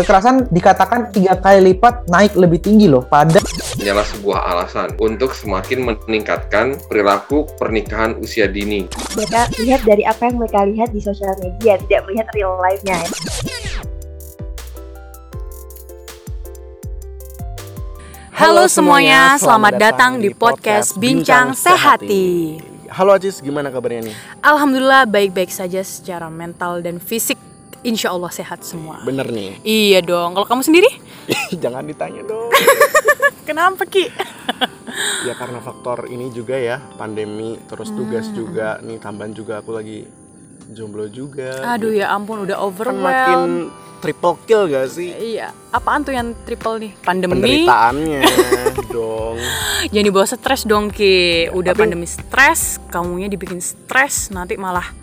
kekerasan dikatakan tiga kali lipat naik lebih tinggi loh pada hanyalah sebuah alasan untuk semakin meningkatkan perilaku pernikahan usia dini. Mereka lihat dari apa yang mereka lihat di sosial media, tidak melihat real life-nya. Ya. Halo semuanya, selamat datang di podcast Bincang Sehati. Halo Aziz, gimana kabarnya nih? Alhamdulillah baik-baik saja secara mental dan fisik. Insya Allah sehat semua. Bener nih. Iya dong. Kalau kamu sendiri? Jangan ditanya dong. Kenapa Ki? ya karena faktor ini juga ya, pandemi, terus tugas hmm. juga, nih tambahan juga aku lagi jomblo juga. Aduh ya ampun, udah overwhelmed. Kan makin triple kill gak sih? Iya. Apaan tuh yang triple nih? Pandemi. Penderitaannya dong. Jangan dibawa stres dong Ki. Udah Tapi, pandemi stres, kamunya dibikin stres, nanti malah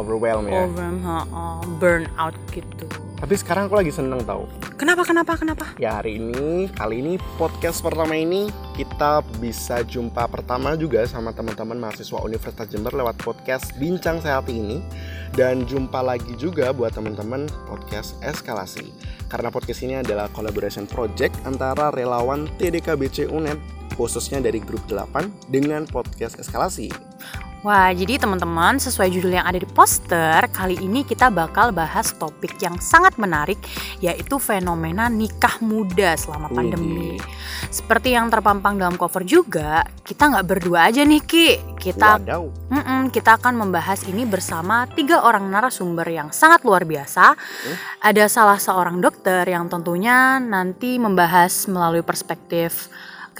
overwhelm ya. Overwhelm, uh, burn out gitu. Tapi sekarang aku lagi seneng tau. Kenapa, kenapa, kenapa? Ya hari ini, kali ini podcast pertama ini kita bisa jumpa pertama juga sama teman-teman mahasiswa Universitas Jember lewat podcast Bincang Sehat ini dan jumpa lagi juga buat teman-teman podcast Eskalasi. Karena podcast ini adalah collaboration project antara relawan TDKBC UNED khususnya dari grup 8 dengan podcast Eskalasi. Wah, jadi teman-teman, sesuai judul yang ada di poster, kali ini kita bakal bahas topik yang sangat menarik, yaitu fenomena nikah muda selama pandemi. Seperti yang terpampang dalam cover juga, kita nggak berdua aja nih, Ki. Kita, mm -mm, kita akan membahas ini bersama tiga orang narasumber yang sangat luar biasa. Hmm? Ada salah seorang dokter yang tentunya nanti membahas melalui perspektif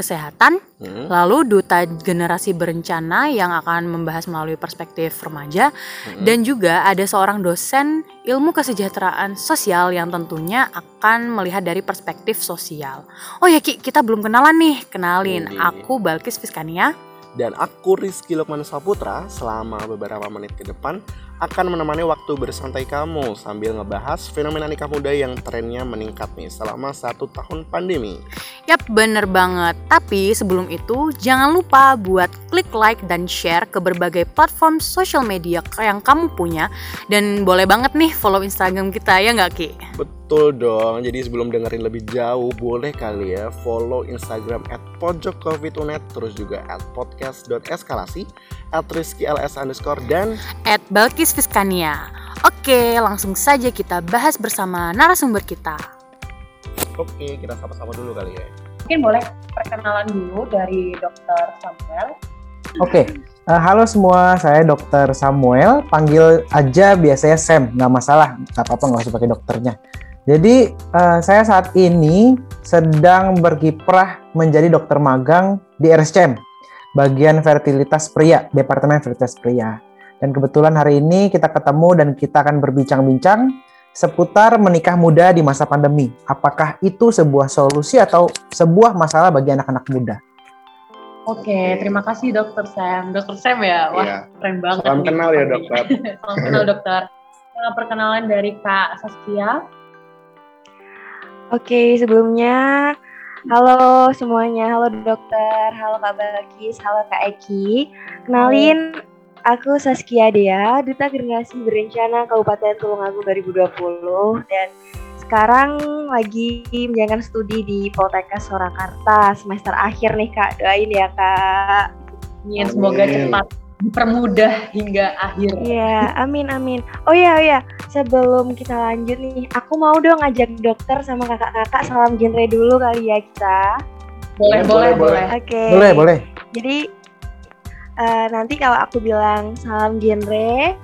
kesehatan, hmm. lalu duta generasi berencana yang akan membahas melalui perspektif remaja, hmm. dan juga ada seorang dosen ilmu kesejahteraan sosial yang tentunya akan melihat dari perspektif sosial. Oh ya Ki, kita belum kenalan nih. Kenalin, hmm. aku Balkis Fiskania. Dan aku Rizky Lukman Saputra selama beberapa menit ke depan akan menemani waktu bersantai kamu sambil ngebahas fenomena nikah muda yang trennya meningkat nih selama satu tahun pandemi. Yap, bener banget. Tapi sebelum itu, jangan lupa buat klik like dan share ke berbagai platform social media yang kamu punya. Dan boleh banget nih follow Instagram kita, ya nggak Ki? Betul dong, jadi sebelum dengerin lebih jauh, boleh kali ya follow Instagram at pojokcovidunet, terus juga at podcast.eskalasi, at rizkyls underscore, dan at Balkis Fiskania. Oke, langsung saja kita bahas bersama narasumber kita. Oke, kita sama-sama dulu kali ya. Mungkin boleh perkenalan dulu dari Dokter Samuel. Oke, uh, halo semua, saya Dokter Samuel. Panggil aja biasanya Sam, nggak masalah, nggak apa-apa nggak usah pakai dokternya. Jadi uh, saya saat ini sedang berkiprah menjadi dokter magang di RSCM, bagian fertilitas pria, Departemen Fertilitas Pria. Dan kebetulan hari ini kita ketemu dan kita akan berbincang-bincang seputar menikah muda di masa pandemi. Apakah itu sebuah solusi atau sebuah masalah bagi anak-anak muda? Oke, terima kasih Dokter Sam. Dokter Sam ya, wah iya. keren banget. Salam nih, kenal ya dokter. Salam kenal dokter. Perkenalan dari Kak Saskia. Oke, sebelumnya halo semuanya, halo dokter, halo Kak Balkis, halo Kak Eki. Kenalin, Aku Saskia Dea, Duta Generasi Berencana Kabupaten Tulungagung 2020 dan sekarang lagi menjalankan studi di Poltekkes Surakarta semester akhir nih Kak. Doain ya Kak. Amin, semoga cepat dipermudah hingga akhir. Iya, amin amin. Oh iya oh iya, sebelum kita lanjut nih, aku mau dong ngajak dokter sama kakak-kakak salam genre dulu kali ya kita. Boleh, boleh, boleh. Oke. Okay. Boleh, boleh. Jadi uh, nanti kalau aku bilang salam genre,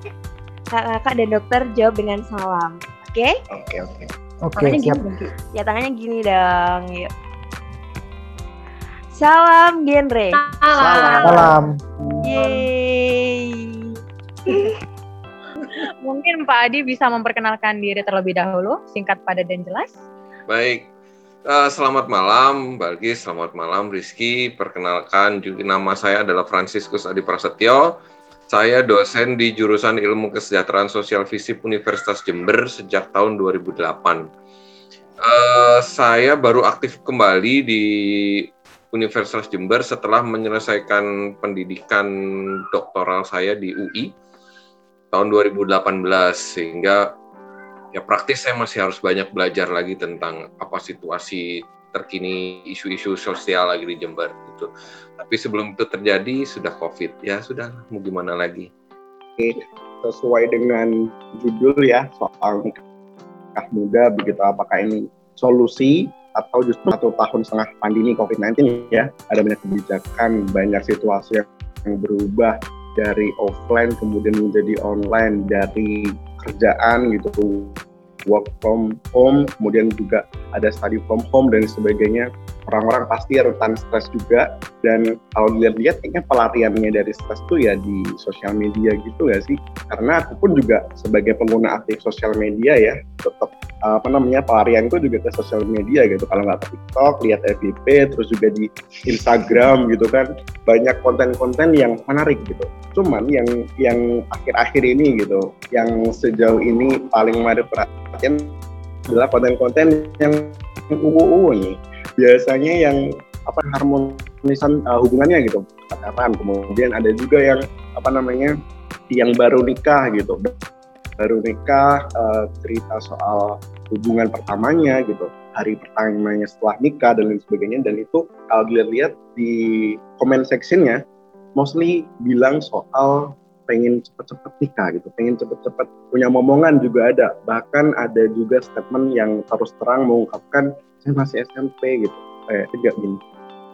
kakak-kakak dan dokter jawab dengan salam. Oke? Oke, oke. Oke, siap. Gini, ya tangannya gini dong. Yuk. Salam genre. Salam. Salam. Yeay. Mungkin Pak Adi bisa memperkenalkan diri terlebih dahulu, singkat, padat, dan jelas. Baik, Uh, selamat malam, Balgi. Selamat malam, Rizky. Perkenalkan, juga nama saya adalah Franciscus Adi Prasetyo. Saya dosen di jurusan Ilmu Kesejahteraan Sosial Visip Universitas Jember sejak tahun 2008. Uh, eh, saya baru aktif kembali di Universitas Jember setelah menyelesaikan pendidikan doktoral saya di UI tahun 2018 sehingga ya praktis saya masih harus banyak belajar lagi tentang apa situasi terkini isu-isu sosial lagi di Jember gitu. Tapi sebelum itu terjadi sudah COVID ya sudah mau gimana lagi. Sesuai dengan judul ya soal nikah muda begitu apakah ini solusi atau justru satu tahun setengah pandemi COVID-19 ya ada banyak kebijakan banyak situasi yang berubah dari offline kemudian menjadi online dari kerjaan gitu work from home, kemudian juga ada study from home dan sebagainya. Orang-orang pasti rentan stres juga dan kalau dilihat-lihat kayaknya pelariannya dari stres tuh ya di sosial media gitu ya sih. Karena aku pun juga sebagai pengguna aktif sosial media ya tetap apa namanya pelarian itu juga ke sosial media gitu. Kalau nggak ke TikTok, lihat FYP, terus juga di Instagram gitu kan banyak konten-konten yang menarik gitu. Cuman yang yang akhir-akhir ini gitu, yang sejauh ini paling menarik adalah konten-konten yang UU nih. Biasanya yang apa harmonisan uh, hubungannya gitu. Pacaran kemudian ada juga yang apa namanya yang baru nikah gitu. Baru nikah uh, cerita soal hubungan pertamanya gitu. Hari pertamanya setelah nikah dan lain sebagainya. Dan itu kalau dilihat-lihat di comment sectionnya mostly bilang soal pengen cepet-cepet nikah gitu, pengen cepet-cepet punya momongan juga ada. Bahkan ada juga statement yang terus terang mengungkapkan saya masih SMP gitu, kayak tidak gini,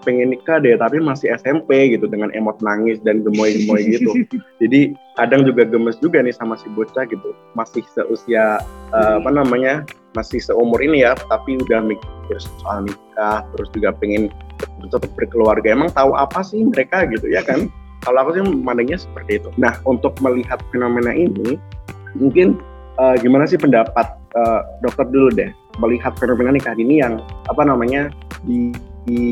pengen nikah deh tapi masih SMP gitu dengan emot nangis dan gemoy-gemoy gitu. Jadi kadang juga gemes juga nih sama si bocah gitu, masih seusia uh, apa namanya masih seumur ini ya, tapi udah mikir soal nikah, terus juga pengen tetap berkeluarga. Emang tahu apa sih mereka gitu ya kan? Kalau aku sih memandangnya seperti itu. Nah, untuk melihat fenomena ini, mungkin uh, gimana sih pendapat uh, dokter dulu deh melihat fenomena nikah ini yang apa namanya di, di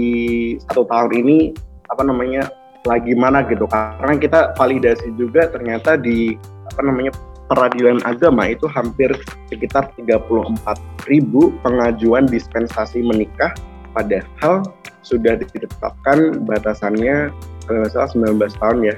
satu tahun ini apa namanya lagi mana gitu karena kita validasi juga ternyata di apa namanya peradilan agama itu hampir sekitar 34 ribu pengajuan dispensasi menikah padahal sudah ditetapkan batasannya kalau salah 19 tahun ya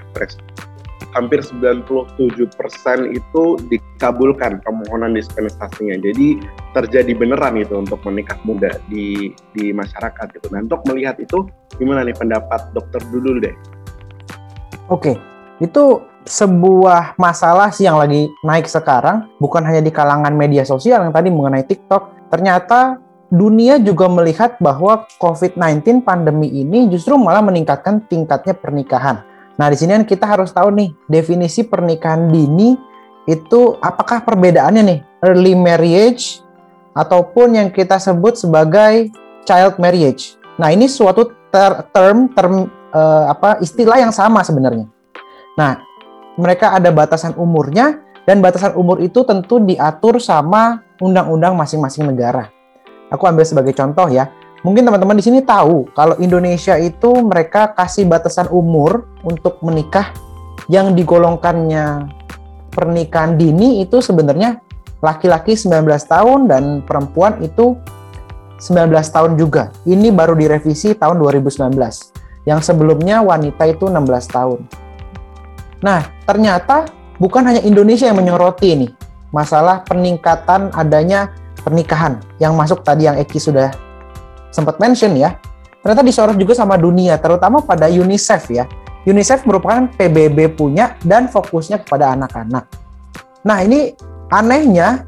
hampir 97 persen itu dikabulkan permohonan dispensasinya. Jadi terjadi beneran itu untuk menikah muda di di masyarakat gitu. Nah untuk melihat itu gimana nih pendapat dokter dulu deh? Oke, itu sebuah masalah sih yang lagi naik sekarang, bukan hanya di kalangan media sosial yang tadi mengenai TikTok. Ternyata dunia juga melihat bahwa COVID-19 pandemi ini justru malah meningkatkan tingkatnya pernikahan. Nah, di sini kan kita harus tahu nih, definisi pernikahan dini itu apakah perbedaannya nih? Early marriage ataupun yang kita sebut sebagai child marriage. Nah, ini suatu ter term term uh, apa istilah yang sama sebenarnya. Nah, mereka ada batasan umurnya dan batasan umur itu tentu diatur sama undang-undang masing-masing negara. Aku ambil sebagai contoh ya. Mungkin teman-teman di sini tahu kalau Indonesia itu mereka kasih batasan umur untuk menikah yang digolongkannya pernikahan dini itu sebenarnya laki-laki 19 tahun dan perempuan itu 19 tahun juga. Ini baru direvisi tahun 2019. Yang sebelumnya wanita itu 16 tahun. Nah, ternyata bukan hanya Indonesia yang menyoroti nih masalah peningkatan adanya pernikahan yang masuk tadi yang Eki sudah sempat mention ya. Ternyata disorot juga sama dunia, terutama pada UNICEF ya. UNICEF merupakan PBB punya dan fokusnya kepada anak-anak. Nah ini anehnya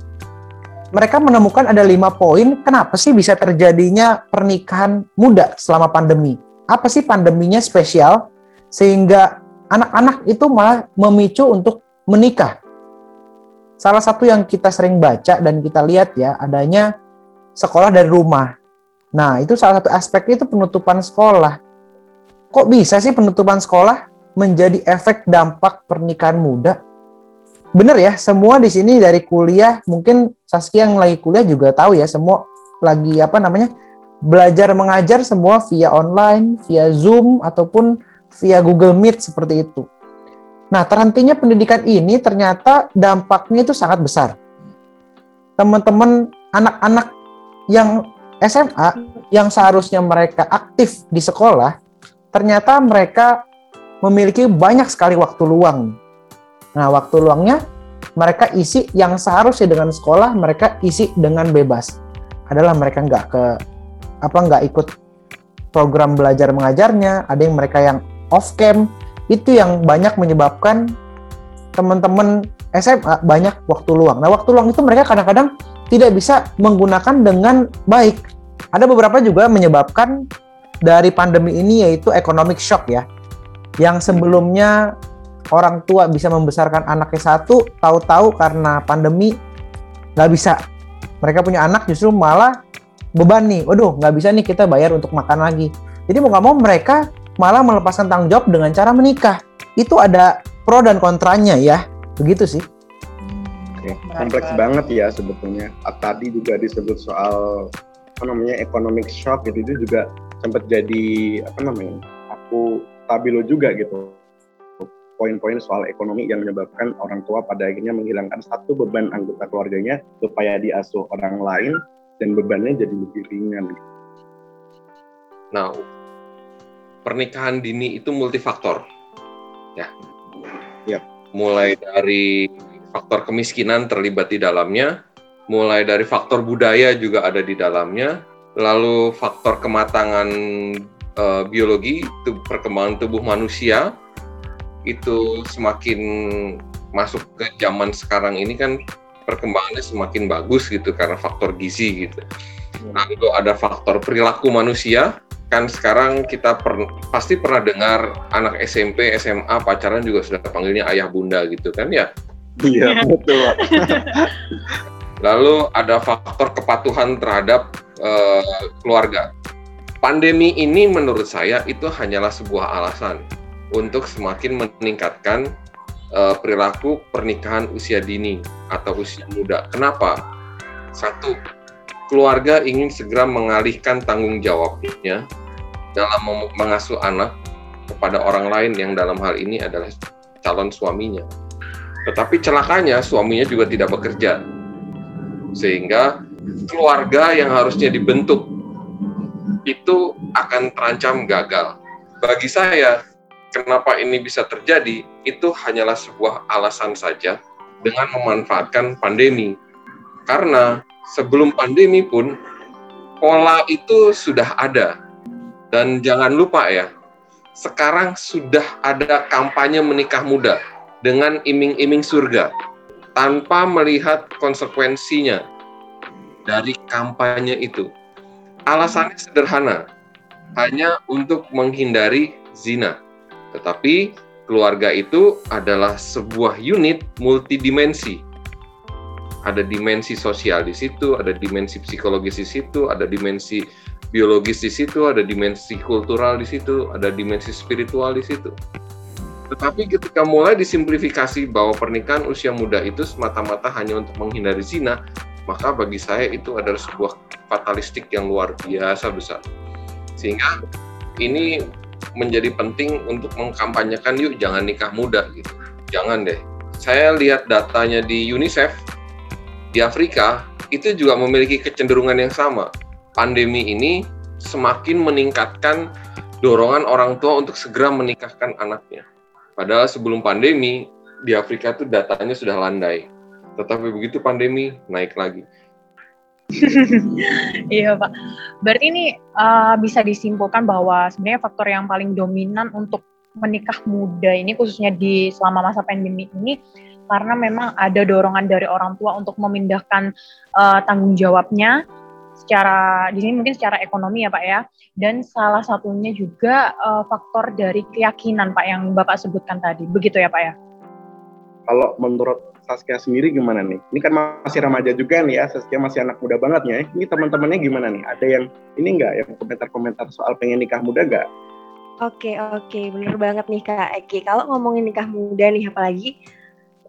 mereka menemukan ada lima poin kenapa sih bisa terjadinya pernikahan muda selama pandemi. Apa sih pandeminya spesial sehingga anak-anak itu malah memicu untuk menikah Salah satu yang kita sering baca dan kita lihat ya adanya sekolah dari rumah. Nah, itu salah satu aspek itu penutupan sekolah. Kok bisa sih penutupan sekolah menjadi efek dampak pernikahan muda? Bener ya, semua di sini dari kuliah, mungkin Saskia yang lagi kuliah juga tahu ya, semua lagi apa namanya belajar mengajar semua via online, via Zoom ataupun via Google Meet seperti itu. Nah, terhentinya pendidikan ini ternyata dampaknya itu sangat besar. Teman-teman anak-anak yang SMA yang seharusnya mereka aktif di sekolah, ternyata mereka memiliki banyak sekali waktu luang. Nah, waktu luangnya mereka isi yang seharusnya dengan sekolah mereka isi dengan bebas adalah mereka nggak ke apa nggak ikut program belajar mengajarnya ada yang mereka yang off cam itu yang banyak menyebabkan teman-teman SMA banyak waktu luang. Nah, waktu luang itu mereka kadang-kadang tidak bisa menggunakan dengan baik. Ada beberapa juga menyebabkan dari pandemi ini yaitu economic shock ya. Yang sebelumnya orang tua bisa membesarkan anaknya satu, tahu-tahu karena pandemi nggak bisa. Mereka punya anak justru malah beban nih. Waduh, nggak bisa nih kita bayar untuk makan lagi. Jadi mau nggak mau mereka malah melepaskan tanggung jawab dengan cara menikah. Itu ada pro dan kontranya ya begitu sih Oke, kompleks banget ya sebetulnya. Tadi juga disebut soal apa namanya economic shock gitu itu juga sempat jadi apa namanya aku stabilo juga gitu poin-poin soal ekonomi yang menyebabkan orang tua pada akhirnya menghilangkan satu beban anggota keluarganya supaya diasuh orang lain dan bebannya jadi lebih ringan. Nah, pernikahan dini itu multifaktor, ya. Ya. Mulai dari faktor kemiskinan terlibat di dalamnya, mulai dari faktor budaya juga ada di dalamnya, lalu faktor kematangan uh, biologi, itu perkembangan tubuh manusia itu semakin masuk ke zaman sekarang ini kan perkembangannya semakin bagus gitu karena faktor gizi gitu. Lalu ada faktor perilaku manusia kan sekarang kita per, pasti pernah dengar anak SMP, SMA pacaran juga sudah panggilnya ayah bunda gitu kan ya. Iya betul. Lalu ada faktor kepatuhan terhadap uh, keluarga. Pandemi ini menurut saya itu hanyalah sebuah alasan untuk semakin meningkatkan uh, perilaku pernikahan usia dini atau usia muda. Kenapa? Satu, keluarga ingin segera mengalihkan tanggung jawabnya dalam mengasuh anak kepada orang lain yang dalam hal ini adalah calon suaminya. Tetapi celakanya suaminya juga tidak bekerja. Sehingga keluarga yang harusnya dibentuk itu akan terancam gagal. Bagi saya, kenapa ini bisa terjadi itu hanyalah sebuah alasan saja dengan memanfaatkan pandemi. Karena sebelum pandemi pun pola itu sudah ada dan jangan lupa ya, sekarang sudah ada kampanye menikah muda dengan iming-iming surga tanpa melihat konsekuensinya dari kampanye itu. Alasannya sederhana, hanya untuk menghindari zina. Tetapi keluarga itu adalah sebuah unit multidimensi. Ada dimensi sosial di situ, ada dimensi psikologis di situ, ada dimensi biologis di situ, ada dimensi kultural di situ, ada dimensi spiritual di situ. Tetapi ketika mulai disimplifikasi bahwa pernikahan usia muda itu semata-mata hanya untuk menghindari zina, maka bagi saya itu adalah sebuah fatalistik yang luar biasa besar. Sehingga ini menjadi penting untuk mengkampanyekan yuk jangan nikah muda gitu. Jangan deh. Saya lihat datanya di UNICEF di Afrika itu juga memiliki kecenderungan yang sama pandemi ini semakin meningkatkan dorongan orang tua untuk segera menikahkan anaknya. Padahal sebelum pandemi di Afrika itu datanya sudah landai. Tetapi begitu pandemi naik lagi. iya Pak. Berarti ini uh, bisa disimpulkan bahwa sebenarnya faktor yang paling dominan untuk menikah muda ini khususnya di selama masa pandemi ini karena memang ada dorongan dari orang tua untuk memindahkan uh, tanggung jawabnya secara di sini mungkin secara ekonomi ya Pak ya. Dan salah satunya juga uh, faktor dari keyakinan Pak yang Bapak sebutkan tadi. Begitu ya Pak ya? Kalau menurut Saskia sendiri gimana nih? Ini kan masih remaja juga nih ya. Saskia masih anak muda banget ya. Ini teman-temannya gimana nih? Ada yang ini enggak yang komentar-komentar soal pengen nikah muda enggak Oke oke. Bener banget nih Kak Eki. Kalau ngomongin nikah muda nih apalagi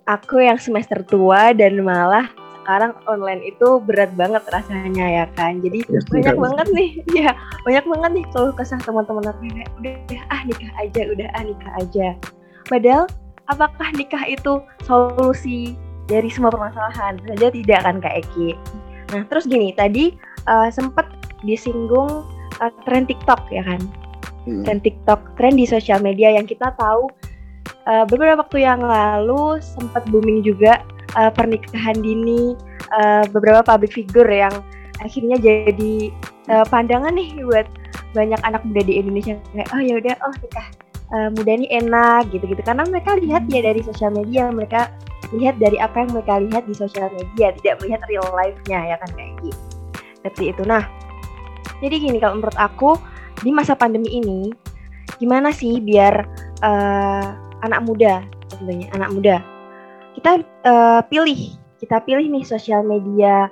aku yang semester tua dan malah sekarang online itu berat banget rasanya ya kan? Jadi ya, banyak ya. banget nih ya banyak banget nih kalau kesah teman-teman aku udah ah nikah aja udah ah nikah aja. Padahal apakah nikah itu solusi dari semua permasalahan? Saja tidak kan kak Eki? Nah terus gini tadi uh, sempet disinggung uh, tren TikTok ya kan? Hmm. tren TikTok tren di sosial media yang kita tahu uh, beberapa waktu yang lalu sempat booming juga uh, pernikahan dini uh, beberapa public figure yang akhirnya jadi uh, pandangan nih buat banyak anak muda di Indonesia. Kayak oh ya udah oh nikah uh, muda ini enak gitu-gitu. Karena mereka lihat ya dari sosial media mereka lihat dari apa yang mereka lihat di sosial media tidak melihat real life-nya ya kan kayak gitu. Seperti itu. Nah jadi gini kalau menurut aku di masa pandemi ini gimana sih biar uh, anak muda tentunya anak muda. Kita uh, pilih kita pilih nih sosial media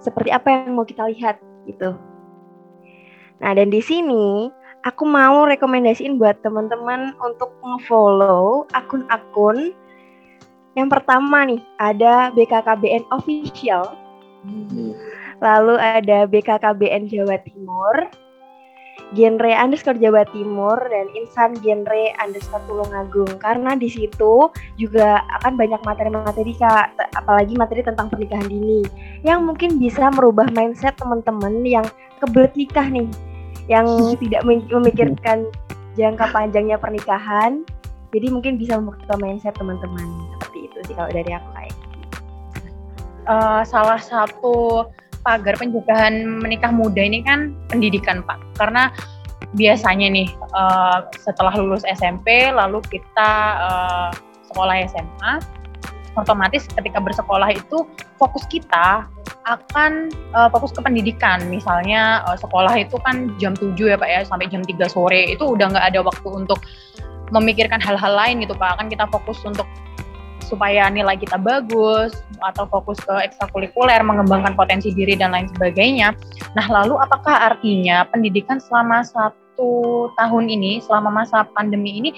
seperti apa yang mau kita lihat gitu. Nah, dan di sini aku mau rekomendasiin buat teman-teman untuk nge-follow akun-akun. Yang pertama nih ada BKKBN official. Lalu ada BKKBN Jawa Timur, genre underscore Jawa Timur dan insan genre underscore Tulungagung. Karena di situ juga akan banyak materi-materi kak. Apalagi materi tentang pernikahan dini yang mungkin bisa merubah mindset teman-teman yang kebelet nikah nih yang tidak memikirkan jangka panjangnya pernikahan. Jadi mungkin bisa membuka mindset teman-teman. Seperti itu sih kalau dari aku kayak uh, salah satu pagar pencegahan menikah muda ini kan pendidikan pak karena biasanya nih uh, setelah lulus SMP lalu kita uh, sekolah SMA otomatis ketika bersekolah itu fokus kita akan uh, fokus ke pendidikan. Misalnya uh, sekolah itu kan jam 7 ya Pak ya sampai jam 3 sore itu udah nggak ada waktu untuk memikirkan hal-hal lain gitu Pak. Kan kita fokus untuk supaya nilai kita bagus atau fokus ke ekstrakurikuler, mengembangkan potensi diri dan lain sebagainya. Nah, lalu apakah artinya pendidikan selama satu tahun ini, selama masa pandemi ini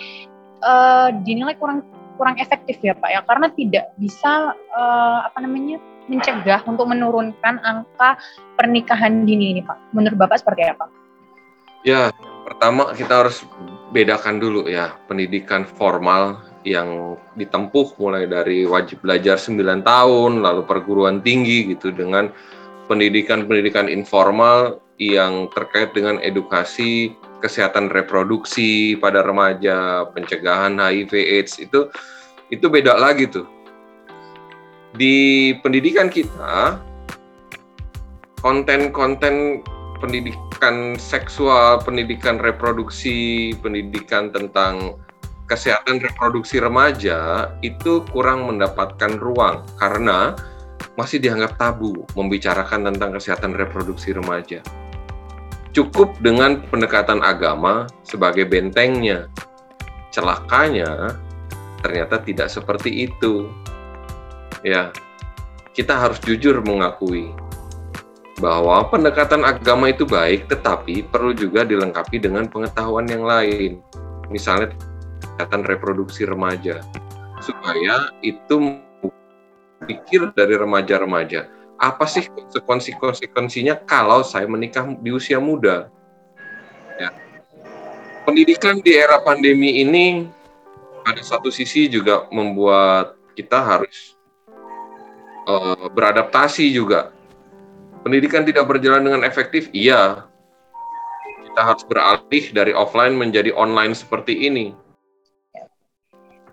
uh, dinilai kurang kurang efektif ya Pak ya karena tidak bisa uh, apa namanya mencegah untuk menurunkan angka pernikahan dini ini Pak. Menurut Bapak seperti apa? Ya, pertama kita harus bedakan dulu ya pendidikan formal yang ditempuh mulai dari wajib belajar 9 tahun lalu perguruan tinggi gitu dengan pendidikan-pendidikan informal yang terkait dengan edukasi kesehatan reproduksi pada remaja, pencegahan HIV AIDS itu itu beda lagi tuh. Di pendidikan kita konten-konten pendidikan seksual, pendidikan reproduksi, pendidikan tentang kesehatan reproduksi remaja itu kurang mendapatkan ruang karena masih dianggap tabu membicarakan tentang kesehatan reproduksi remaja cukup dengan pendekatan agama sebagai bentengnya. Celakanya ternyata tidak seperti itu. Ya, kita harus jujur mengakui bahwa pendekatan agama itu baik, tetapi perlu juga dilengkapi dengan pengetahuan yang lain. Misalnya kesehatan reproduksi remaja, supaya itu pikir dari remaja-remaja apa sih konsekuensi-konsekuensinya kalau saya menikah di usia muda? Ya. Pendidikan di era pandemi ini pada satu sisi juga membuat kita harus uh, beradaptasi juga. Pendidikan tidak berjalan dengan efektif, iya. Kita harus beralih dari offline menjadi online seperti ini.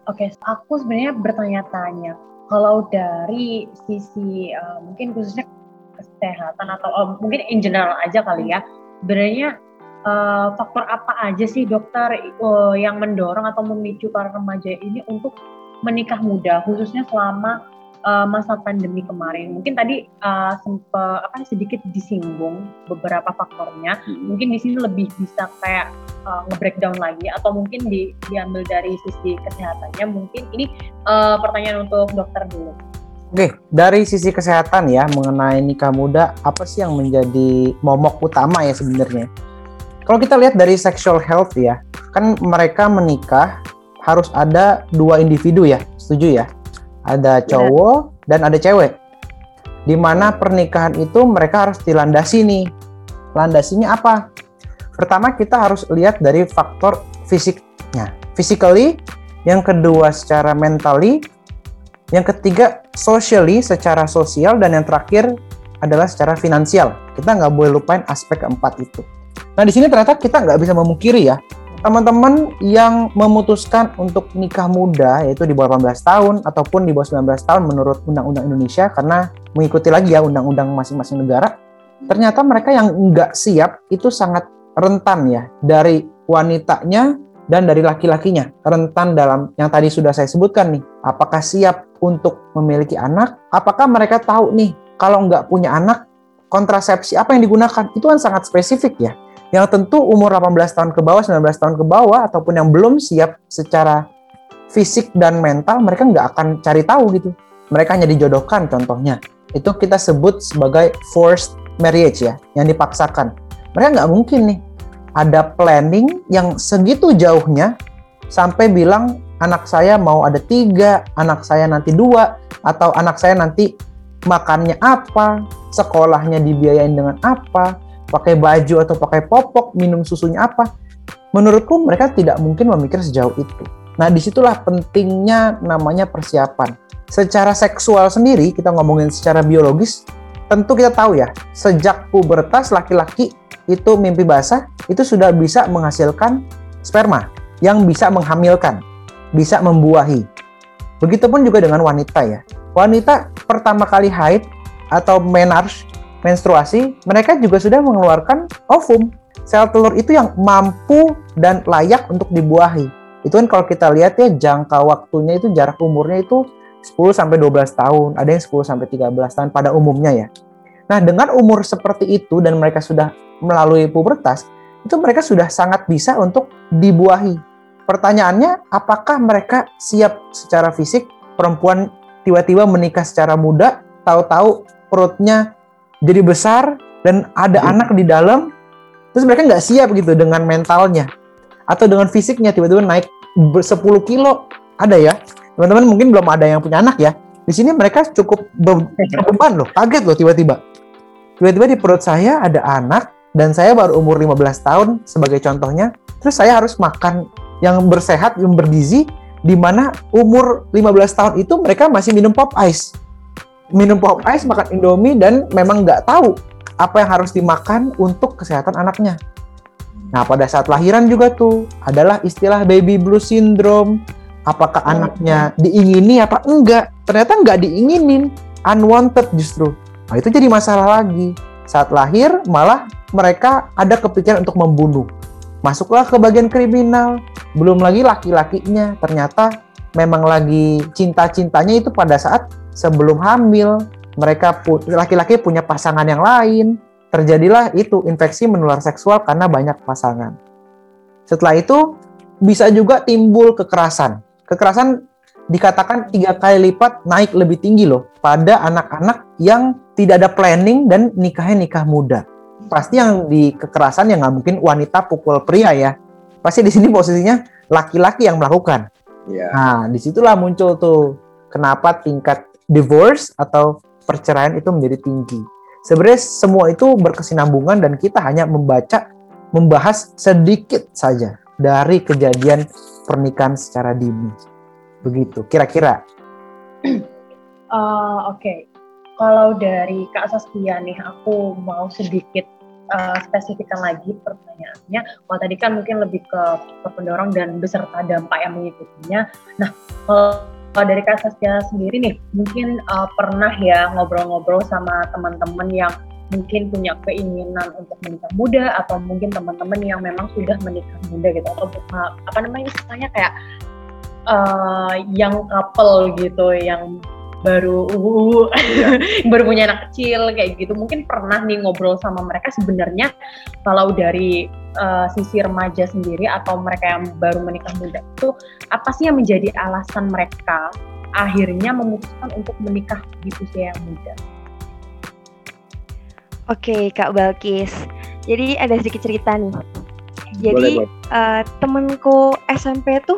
Oke, aku sebenarnya bertanya-tanya. Kalau dari sisi uh, mungkin khususnya kesehatan atau uh, mungkin in general aja kali ya, sebenarnya uh, faktor apa aja sih dokter uh, yang mendorong atau memicu para remaja ini untuk menikah muda, khususnya selama uh, masa pandemi kemarin. Mungkin tadi uh, sempat apa sedikit disinggung beberapa faktornya. Hmm. Mungkin di sini lebih bisa kayak uh, nge-breakdown lagi atau mungkin di, diambil dari sisi kesehatannya. Mungkin ini uh, pertanyaan untuk dokter dulu. Oke, dari sisi kesehatan ya mengenai nikah muda, apa sih yang menjadi momok utama ya sebenarnya? Kalau kita lihat dari sexual health ya, kan mereka menikah harus ada dua individu ya, setuju ya? Ada cowok dan ada cewek. Di mana pernikahan itu mereka harus dilandasi nih. Landasinya apa? Pertama kita harus lihat dari faktor fisiknya. Physically, yang kedua secara mentally, yang ketiga socially secara sosial dan yang terakhir adalah secara finansial. Kita nggak boleh lupain aspek keempat itu. Nah di sini ternyata kita nggak bisa memungkiri ya teman-teman yang memutuskan untuk nikah muda yaitu di bawah 18 tahun ataupun di bawah 19 tahun menurut Undang-Undang Indonesia karena mengikuti lagi ya undang-undang masing-masing negara ternyata mereka yang enggak siap itu sangat rentan ya dari wanitanya dan dari laki-lakinya. Rentan dalam yang tadi sudah saya sebutkan nih apakah siap untuk memiliki anak? Apakah mereka tahu nih kalau nggak punya anak kontrasepsi apa yang digunakan? Itu kan sangat spesifik ya yang tentu umur 18 tahun ke bawah 19 tahun ke bawah ataupun yang belum siap secara fisik dan mental mereka nggak akan cari tahu gitu. Mereka hanya dijodohkan contohnya. Itu kita sebut sebagai forced marriage ya yang dipaksakan. Mereka nggak mungkin nih ada planning yang segitu jauhnya sampai bilang anak saya mau ada tiga, anak saya nanti dua, atau anak saya nanti makannya apa, sekolahnya dibiayain dengan apa, pakai baju atau pakai popok, minum susunya apa. Menurutku mereka tidak mungkin memikir sejauh itu. Nah di situlah pentingnya namanya persiapan. Secara seksual sendiri, kita ngomongin secara biologis, tentu kita tahu ya, sejak pubertas laki-laki itu mimpi basah itu sudah bisa menghasilkan sperma yang bisa menghamilkan, bisa membuahi. Begitupun juga dengan wanita ya. Wanita pertama kali haid atau menarche, menstruasi, mereka juga sudah mengeluarkan ovum. Sel telur itu yang mampu dan layak untuk dibuahi. Itu kan kalau kita lihat ya jangka waktunya itu jarak umurnya itu 10 sampai 12 tahun, ada yang 10 sampai 13 tahun pada umumnya ya. Nah, dengan umur seperti itu dan mereka sudah melalui pubertas, itu mereka sudah sangat bisa untuk dibuahi. Pertanyaannya, apakah mereka siap secara fisik? Perempuan tiba-tiba menikah secara muda, tahu-tahu perutnya jadi besar dan ada hmm. anak di dalam, terus mereka nggak siap gitu dengan mentalnya atau dengan fisiknya tiba-tiba naik 10 kilo. Ada ya. Teman-teman mungkin belum ada yang punya anak ya. Di sini mereka cukup beban loh kaget loh tiba-tiba. Tiba-tiba di perut saya ada anak dan saya baru umur 15 tahun sebagai contohnya, terus saya harus makan yang bersehat, yang bergizi, di mana umur 15 tahun itu mereka masih minum pop ice. Minum pop ice, makan indomie, dan memang nggak tahu apa yang harus dimakan untuk kesehatan anaknya. Nah, pada saat lahiran juga tuh adalah istilah baby blue syndrome. Apakah oh, anaknya diingini apa enggak? Ternyata nggak diinginin, unwanted justru. Nah, itu jadi masalah lagi. Saat lahir malah mereka ada kepikiran untuk membunuh. Masuklah ke bagian kriminal. Belum lagi laki-lakinya ternyata memang lagi cinta-cintanya itu pada saat sebelum hamil. Mereka laki-laki punya pasangan yang lain. Terjadilah itu infeksi menular seksual karena banyak pasangan. Setelah itu bisa juga timbul kekerasan. Kekerasan dikatakan tiga kali lipat naik lebih tinggi loh pada anak-anak yang tidak ada planning dan nikahnya nikah muda. Pasti yang di kekerasan yang nggak mungkin wanita pukul pria ya. Pasti di sini posisinya laki-laki yang melakukan. Yeah. Nah, di situlah muncul tuh kenapa tingkat divorce atau perceraian itu menjadi tinggi. Sebenarnya semua itu berkesinambungan dan kita hanya membaca, membahas sedikit saja dari kejadian pernikahan secara dini. Begitu, kira-kira. Uh, Oke, okay kalau dari Kak Saskia nih, aku mau sedikit uh, spesifikkan lagi pertanyaannya. Kalau tadi kan mungkin lebih ke, ke pendorong dan beserta dampak yang mengikutinya. Nah, kalau dari Kak Saskia sendiri nih, mungkin uh, pernah ya ngobrol-ngobrol sama teman-teman yang mungkin punya keinginan untuk menikah muda atau mungkin teman-teman yang memang sudah menikah muda gitu atau apa namanya istilahnya kayak uh, yang couple gitu yang baru uh, baru punya anak kecil kayak gitu. Mungkin pernah nih ngobrol sama mereka sebenarnya kalau dari uh, sisi remaja sendiri atau mereka yang baru menikah muda itu apa sih yang menjadi alasan mereka akhirnya memutuskan untuk menikah di usia yang muda? Oke Kak Balkis, jadi ada sedikit cerita nih. Jadi uh, temenku SMP tuh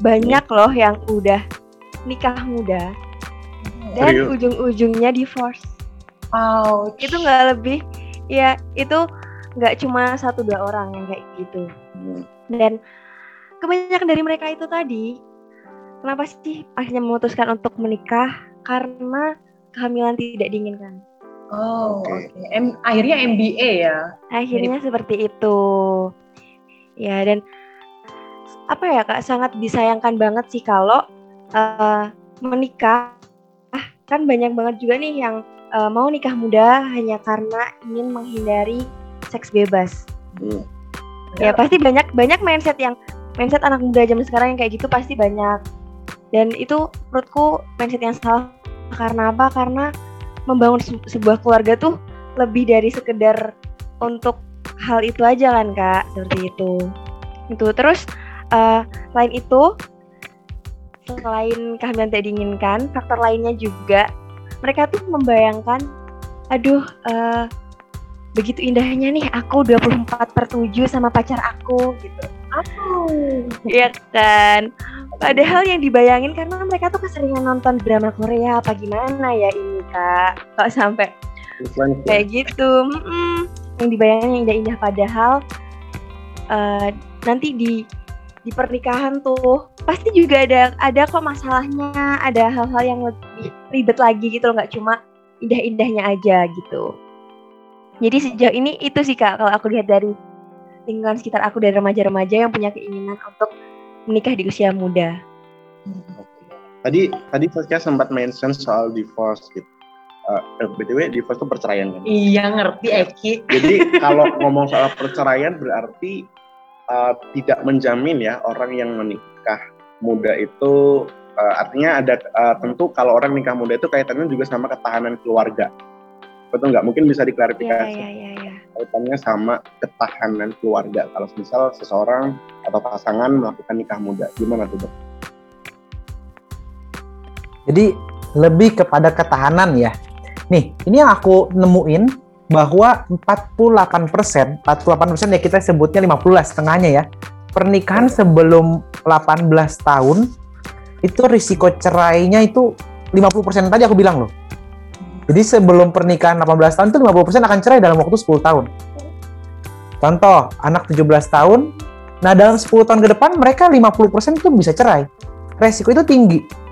banyak loh yang udah nikah muda dan ujung-ujungnya divorce. Wow, itu nggak lebih, ya itu nggak cuma satu dua orang yang kayak gitu. Hmm. Dan kebanyakan dari mereka itu tadi, kenapa sih akhirnya memutuskan untuk menikah? Karena kehamilan tidak diinginkan. Oh, oke. Okay. akhirnya MBA ya? Akhirnya Jadi... seperti itu. Ya, dan apa ya kak sangat disayangkan banget sih kalau uh, menikah kan banyak banget juga nih yang uh, mau nikah muda hanya karena ingin menghindari seks bebas. Hmm. Ya pasti banyak banyak mindset yang mindset anak muda zaman sekarang yang kayak gitu pasti banyak. Dan itu menurutku mindset yang salah karena apa? Karena membangun sebuah keluarga tuh lebih dari sekedar untuk hal itu aja kan kak seperti itu itu terus uh, selain itu selain kehamilan tidak diinginkan faktor lainnya juga mereka tuh membayangkan aduh uh, begitu indahnya nih aku 24 per 7 sama pacar aku gitu. Aku Iya kan? Padahal yang dibayangin karena mereka tuh keseringan nonton drama Korea apa gimana ya ini kak? Kok sampai kayak gitu? Mm -mm. yang dibayangkan yang indah-indah padahal uh, nanti di di pernikahan tuh pasti juga ada ada kok masalahnya ada hal-hal yang lebih ribet lagi gitu loh nggak cuma indah-indahnya aja gitu jadi sejauh ini itu sih kak kalau aku lihat dari lingkungan sekitar aku dari remaja-remaja yang punya keinginan untuk menikah di usia muda. Tadi tadi Saskia sempat mention soal divorce gitu uh, eh, btw divorce itu perceraian kan? Iya ngerti Eki. Jadi kalau ngomong soal perceraian berarti uh, tidak menjamin ya orang yang menikah muda itu uh, artinya ada uh, tentu kalau orang nikah muda itu kaitannya juga sama ketahanan keluarga. Betul nggak? Mungkin bisa diklarifikasi. Iya, iya, iya. Kaitannya sama ketahanan keluarga. Kalau misal seseorang atau pasangan melakukan nikah muda, gimana tuh dok? Jadi lebih kepada ketahanan ya. Nih, ini yang aku nemuin bahwa 48%, 48% ya kita sebutnya 50 lah setengahnya ya. Pernikahan sebelum 18 tahun itu risiko cerainya itu 50% tadi aku bilang loh. Jadi sebelum pernikahan 18 tahun itu 50% akan cerai dalam waktu 10 tahun. Contoh, anak 17 tahun, nah dalam 10 tahun ke depan mereka 50% itu bisa cerai. Resiko itu tinggi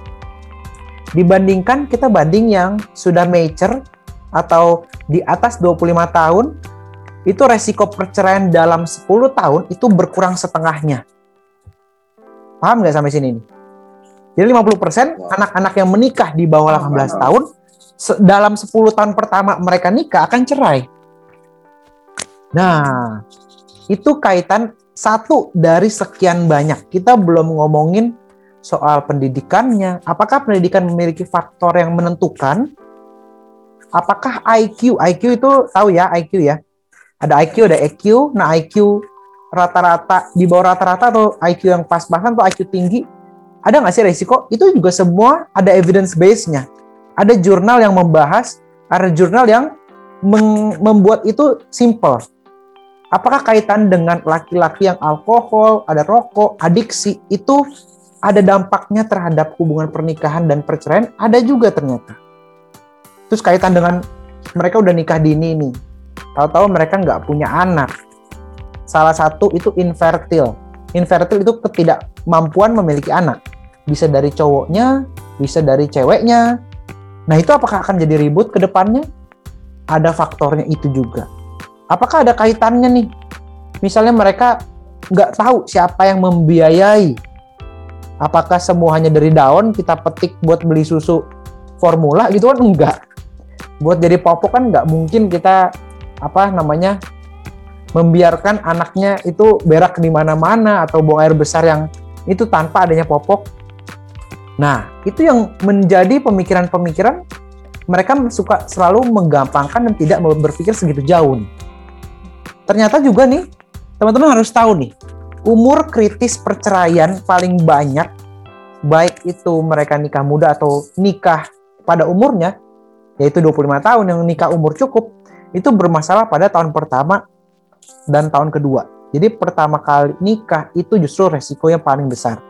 dibandingkan kita banding yang sudah mature atau di atas 25 tahun itu resiko perceraian dalam 10 tahun itu berkurang setengahnya. Paham nggak sampai sini nih? Jadi 50% anak-anak yang menikah di bawah 18 tahun dalam 10 tahun pertama mereka nikah akan cerai. Nah, itu kaitan satu dari sekian banyak. Kita belum ngomongin soal pendidikannya. Apakah pendidikan memiliki faktor yang menentukan? Apakah IQ? IQ itu tahu ya IQ ya. Ada IQ, ada EQ. Nah IQ rata-rata di bawah rata-rata atau IQ yang pas-pasan atau IQ tinggi, ada nggak sih resiko? Itu juga semua ada evidence base-nya. Ada jurnal yang membahas, ada jurnal yang membuat itu simple. Apakah kaitan dengan laki-laki yang alkohol, ada rokok, adiksi, itu ada dampaknya terhadap hubungan pernikahan dan perceraian ada juga ternyata. Terus kaitan dengan mereka udah nikah dini nih, tahu-tahu mereka nggak punya anak. Salah satu itu infertil. Infertil itu ketidakmampuan memiliki anak. Bisa dari cowoknya, bisa dari ceweknya. Nah itu apakah akan jadi ribut ke depannya? Ada faktornya itu juga. Apakah ada kaitannya nih? Misalnya mereka nggak tahu siapa yang membiayai apakah semua hanya dari daun kita petik buat beli susu formula gitu kan enggak buat jadi popok kan nggak mungkin kita apa namanya membiarkan anaknya itu berak di mana-mana atau buang air besar yang itu tanpa adanya popok. Nah, itu yang menjadi pemikiran-pemikiran mereka suka selalu menggampangkan dan tidak berpikir segitu jauh. Nih. Ternyata juga nih, teman-teman harus tahu nih, umur kritis perceraian paling banyak baik itu mereka nikah muda atau nikah pada umurnya yaitu 25 tahun yang nikah umur cukup itu bermasalah pada tahun pertama dan tahun kedua. Jadi pertama kali nikah itu justru resiko yang paling besar.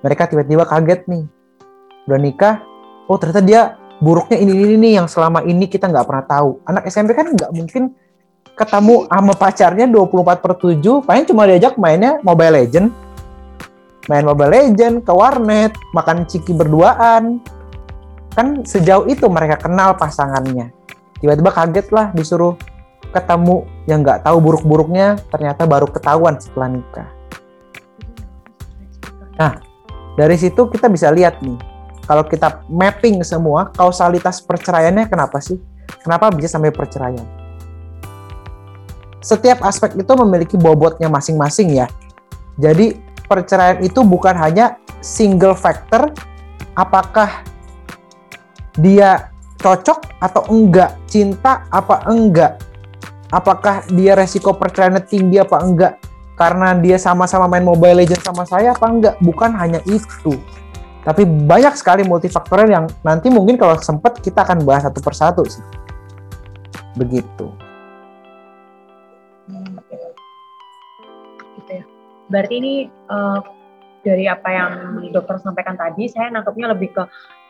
Mereka tiba-tiba kaget nih. Udah nikah, oh ternyata dia buruknya ini ini nih yang selama ini kita nggak pernah tahu. Anak SMP kan nggak mungkin ketemu sama pacarnya 24 per 7 paling cuma diajak mainnya Mobile Legend main Mobile Legend ke warnet makan ciki berduaan kan sejauh itu mereka kenal pasangannya tiba-tiba kaget lah disuruh ketemu yang nggak tahu buruk-buruknya ternyata baru ketahuan setelah nikah Nah, dari situ kita bisa lihat nih, kalau kita mapping semua, kausalitas perceraiannya kenapa sih? Kenapa bisa sampai perceraian? Setiap aspek itu memiliki bobotnya masing-masing ya. Jadi perceraian itu bukan hanya single factor apakah dia cocok atau enggak, cinta apa enggak, apakah dia resiko perceraiannya tinggi apa enggak, karena dia sama-sama main Mobile Legends sama saya apa enggak, bukan hanya itu. Tapi banyak sekali multifaktornya yang nanti mungkin kalau sempat kita akan bahas satu persatu sih. Begitu. Gitu ya. Berarti ini uh, dari apa yang dokter sampaikan tadi, saya nangkepnya lebih ke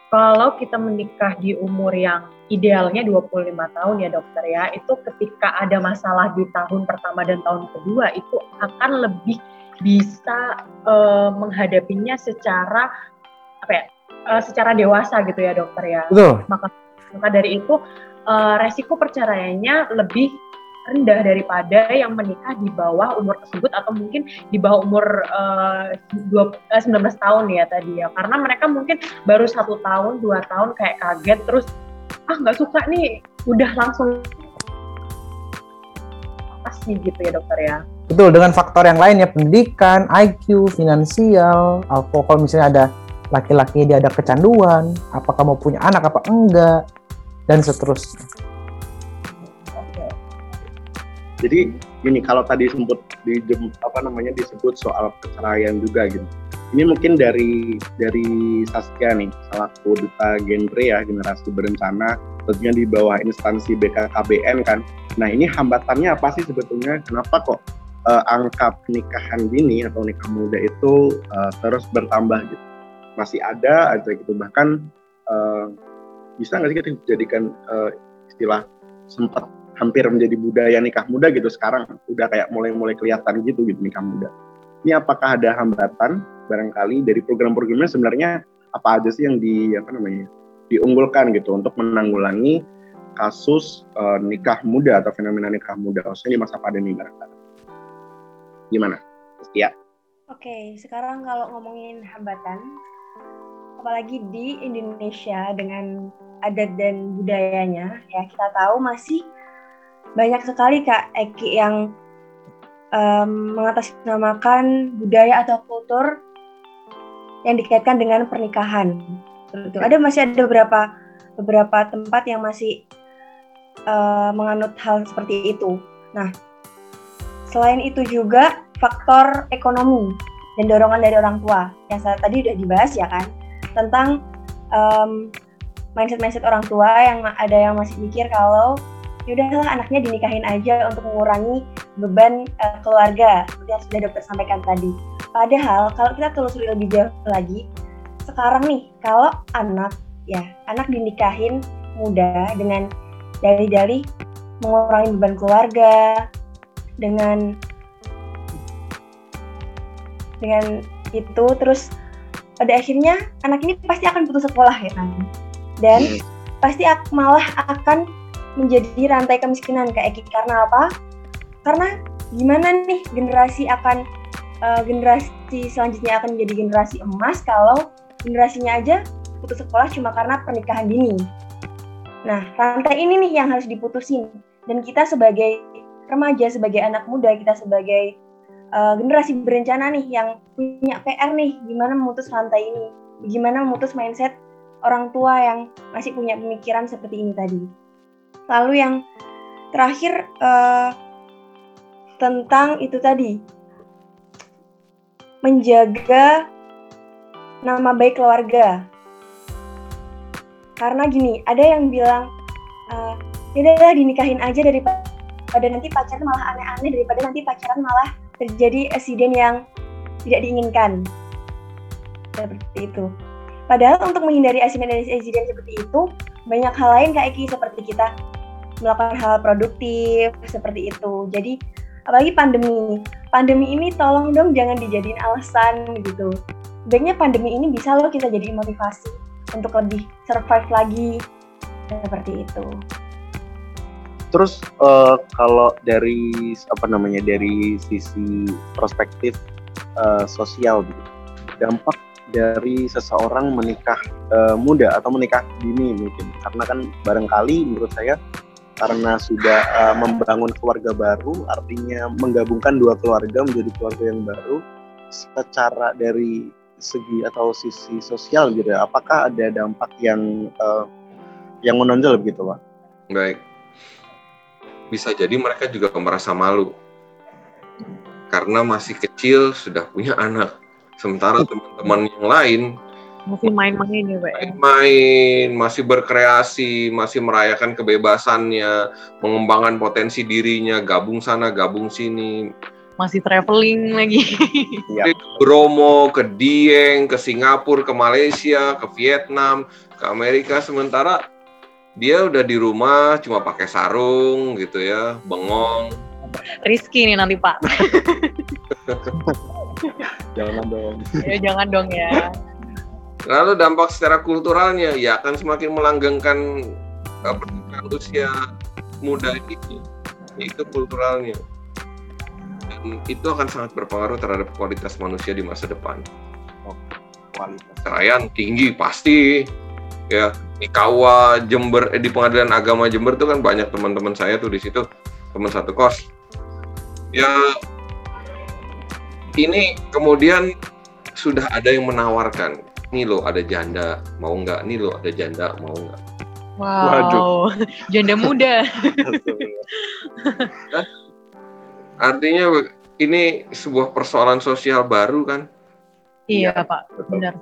kalau kita menikah di umur yang idealnya 25 tahun ya dokter ya, itu ketika ada masalah di tahun pertama dan tahun kedua itu akan lebih bisa uh, menghadapinya secara apa ya? Uh, secara dewasa gitu ya dokter ya. Betul. Maka maka dari itu uh, resiko perceraiannya lebih rendah daripada yang menikah di bawah umur tersebut atau mungkin di bawah umur uh, 20, uh, 19 tahun ya tadi ya. Karena mereka mungkin baru satu tahun dua tahun kayak kaget terus ah nggak suka nih. Udah langsung pasti gitu ya dokter ya. Betul dengan faktor yang lain ya pendidikan IQ finansial alkohol misalnya ada laki-laki dia ada kecanduan apakah mau punya anak apa enggak dan seterusnya jadi gini kalau tadi sempat di apa namanya disebut soal perceraian juga gitu. Ini mungkin dari dari Saskia nih selaku duta genre ya generasi berencana tentunya di bawah instansi BKKBN kan. Nah ini hambatannya apa sih sebetulnya? Kenapa kok uh, angka pernikahan dini atau nikah muda itu uh, terus bertambah gitu? Masih ada aja gitu. Bahkan uh, bisa nggak sih kita jadikan uh, istilah sempat hampir menjadi budaya nikah muda gitu sekarang udah kayak mulai-mulai kelihatan gitu gitu nikah muda. Ini apakah ada hambatan barangkali dari program-programnya sebenarnya apa aja sih yang di apa namanya diunggulkan gitu untuk menanggulangi kasus uh, nikah muda atau fenomena nikah muda khususnya di masa pandemi barangkali. Gimana? Ya. Oke, sekarang kalau ngomongin hambatan, apalagi di Indonesia dengan adat dan budayanya, ya kita tahu masih banyak sekali Kak Eki yang um, mengatasnamakan budaya atau kultur yang dikaitkan dengan pernikahan. Betul. Ada masih ada beberapa beberapa tempat yang masih uh, menganut hal seperti itu. Nah, selain itu juga faktor ekonomi dan dorongan dari orang tua yang saya tadi udah dibahas ya kan tentang um, mindset mindset orang tua yang ada yang masih mikir kalau ya udahlah anaknya dinikahin aja untuk mengurangi beban uh, keluarga seperti yang sudah dokter sampaikan tadi. Padahal kalau kita telusuri lebih jauh lagi, sekarang nih kalau anak ya anak dinikahin muda dengan dalih-dalih mengurangi beban keluarga dengan dengan itu terus pada akhirnya anak ini pasti akan putus sekolah ya kan dan hmm. pasti malah akan menjadi rantai kemiskinan kayak Eki karena apa? Karena gimana nih generasi akan uh, generasi selanjutnya akan menjadi generasi emas kalau generasinya aja putus sekolah cuma karena pernikahan dini. Nah, rantai ini nih yang harus diputusin dan kita sebagai remaja, sebagai anak muda, kita sebagai uh, generasi berencana nih yang punya PR nih, gimana memutus rantai ini, gimana memutus mindset orang tua yang masih punya pemikiran seperti ini tadi. Lalu yang terakhir uh, tentang itu tadi menjaga nama baik keluarga. Karena gini, ada yang bilang uh, ya dinikahin aja daripada nanti pacaran malah aneh-aneh daripada nanti pacaran malah terjadi insiden yang tidak diinginkan. Seperti itu. Padahal untuk menghindari insiden-insiden seperti itu, banyak hal lain kayak seperti kita melakukan hal produktif seperti itu. Jadi apalagi pandemi. Pandemi ini tolong dong jangan dijadiin alasan gitu. Sebenarnya pandemi ini bisa loh kita jadi motivasi untuk lebih survive lagi seperti itu. Terus uh, kalau dari apa namanya dari sisi perspektif uh, sosial gitu, dampak dari seseorang menikah uh, muda atau menikah dini mungkin karena kan barangkali menurut saya karena sudah uh, membangun keluarga baru artinya menggabungkan dua keluarga menjadi keluarga yang baru secara dari segi atau sisi sosial gitu ya apakah ada dampak yang uh, yang menonjol begitu pak? Baik. Bisa jadi mereka juga merasa malu. Karena masih kecil sudah punya anak. Sementara teman-teman yang lain masih main-main ya, Pak. Ya? Main-main, masih berkreasi, masih merayakan kebebasannya, mengembangkan potensi dirinya, gabung sana, gabung sini. Masih traveling lagi. Ya. Ke Bromo, ke Dieng, ke Singapura, ke Malaysia, ke Vietnam, ke Amerika. Sementara dia udah di rumah cuma pakai sarung gitu ya, bengong. Rizky nih nanti Pak. jangan dong. Ya, jangan dong ya. Lalu dampak secara kulturalnya ya akan semakin melanggengkan uh, pernikahan usia muda ini. Itu kulturalnya. Dan itu akan sangat berpengaruh terhadap kualitas manusia di masa depan. Oh, kualitas. Tinggi pasti. Ya, di Kawa Jember eh, di Pengadilan Agama Jember itu kan banyak teman-teman saya tuh di situ teman satu kos. Ya ini kemudian sudah ada yang menawarkan nih lo ada janda mau nggak? Nih lo ada janda mau nggak? Wow Waduh. janda muda. Artinya ini sebuah persoalan sosial baru kan? Iya ya, pak. Benar.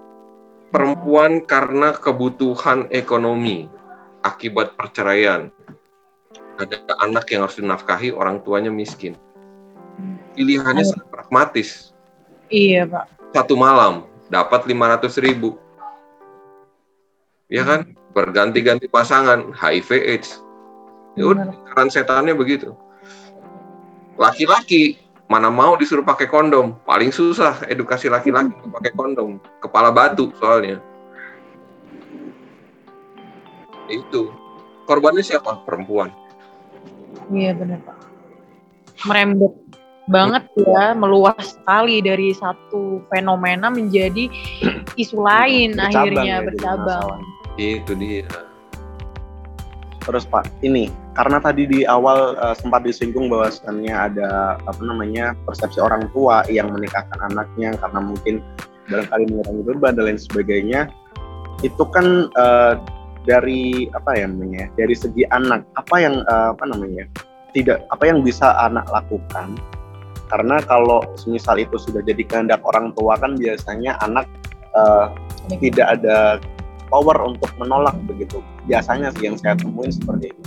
Perempuan karena kebutuhan ekonomi akibat perceraian. Ada anak yang harus dinafkahi orang tuanya miskin. Pilihannya sangat pragmatis. Iya pak. Satu malam dapat 500 ribu. Ya kan? Berganti-ganti pasangan, HIV AIDS. Ya udah, setannya begitu. Laki-laki mana mau disuruh pakai kondom? Paling susah edukasi laki-laki pakai kondom. Kepala batu soalnya. Itu. Korbannya siapa? Perempuan. Iya benar Pak. Merembet banget ya meluas sekali dari satu fenomena menjadi isu lain bercabang akhirnya ya, bercabang. Itu dia. Terus Pak, ini karena tadi di awal uh, sempat disinggung bahwasannya ada apa namanya persepsi orang tua yang menikahkan anaknya karena mungkin barangkali mengurangi beban dan lain sebagainya. Itu kan uh, dari apa ya namanya? Dari segi anak, apa yang uh, apa namanya? tidak apa yang bisa anak lakukan karena kalau misal itu sudah jadi kehendak orang tua kan biasanya anak uh, tidak ada power untuk menolak begitu. Biasanya sih yang saya temuin seperti itu.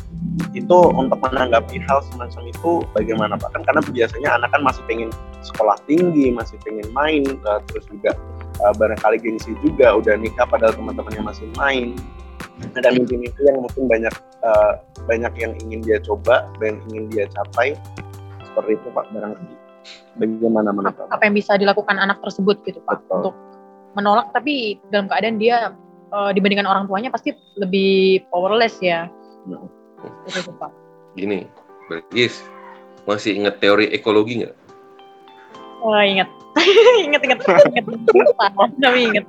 Itu untuk menanggapi hal semacam itu bagaimana? Pak kan karena biasanya anak kan masih pengen sekolah tinggi masih pengen main uh, terus juga uh, barangkali gengsi juga udah nikah padahal teman-temannya masih main. Ada mimpi-mimpi yang mungkin banyak uh, banyak yang ingin dia coba dan ingin dia capai. Seperti itu pak barangkali bagaimana menurut apa, apa yang bisa dilakukan anak tersebut gitu pak? Betul. untuk menolak tapi dalam keadaan dia uh, dibandingkan orang tuanya pasti lebih powerless ya. Hmm. itu pak. Gini Bergis masih ingat teori ekologi nggak? Oh ingat. Ingat ingat ingat ingat. Tapi ingat.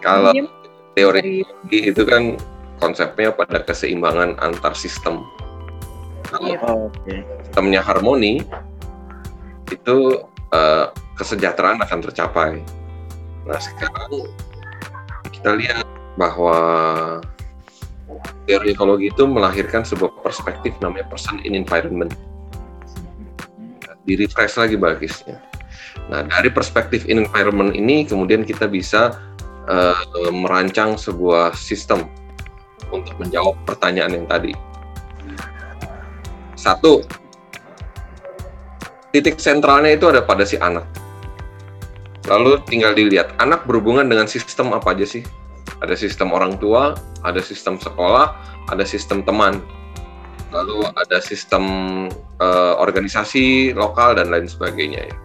Kalau teori ekologi itu kan konsepnya pada keseimbangan antar sistem kalau okay. sistemnya harmoni itu uh, kesejahteraan akan tercapai. Nah sekarang kita lihat bahwa teori ekologi itu melahirkan sebuah perspektif namanya person in environment. Di refresh lagi bagisnya. Nah dari perspektif in environment ini kemudian kita bisa uh, merancang sebuah sistem untuk menjawab pertanyaan yang tadi satu, titik sentralnya itu ada pada si anak. Lalu tinggal dilihat, anak berhubungan dengan sistem apa aja sih? Ada sistem orang tua, ada sistem sekolah, ada sistem teman, lalu ada sistem uh, organisasi lokal dan lain sebagainya ya.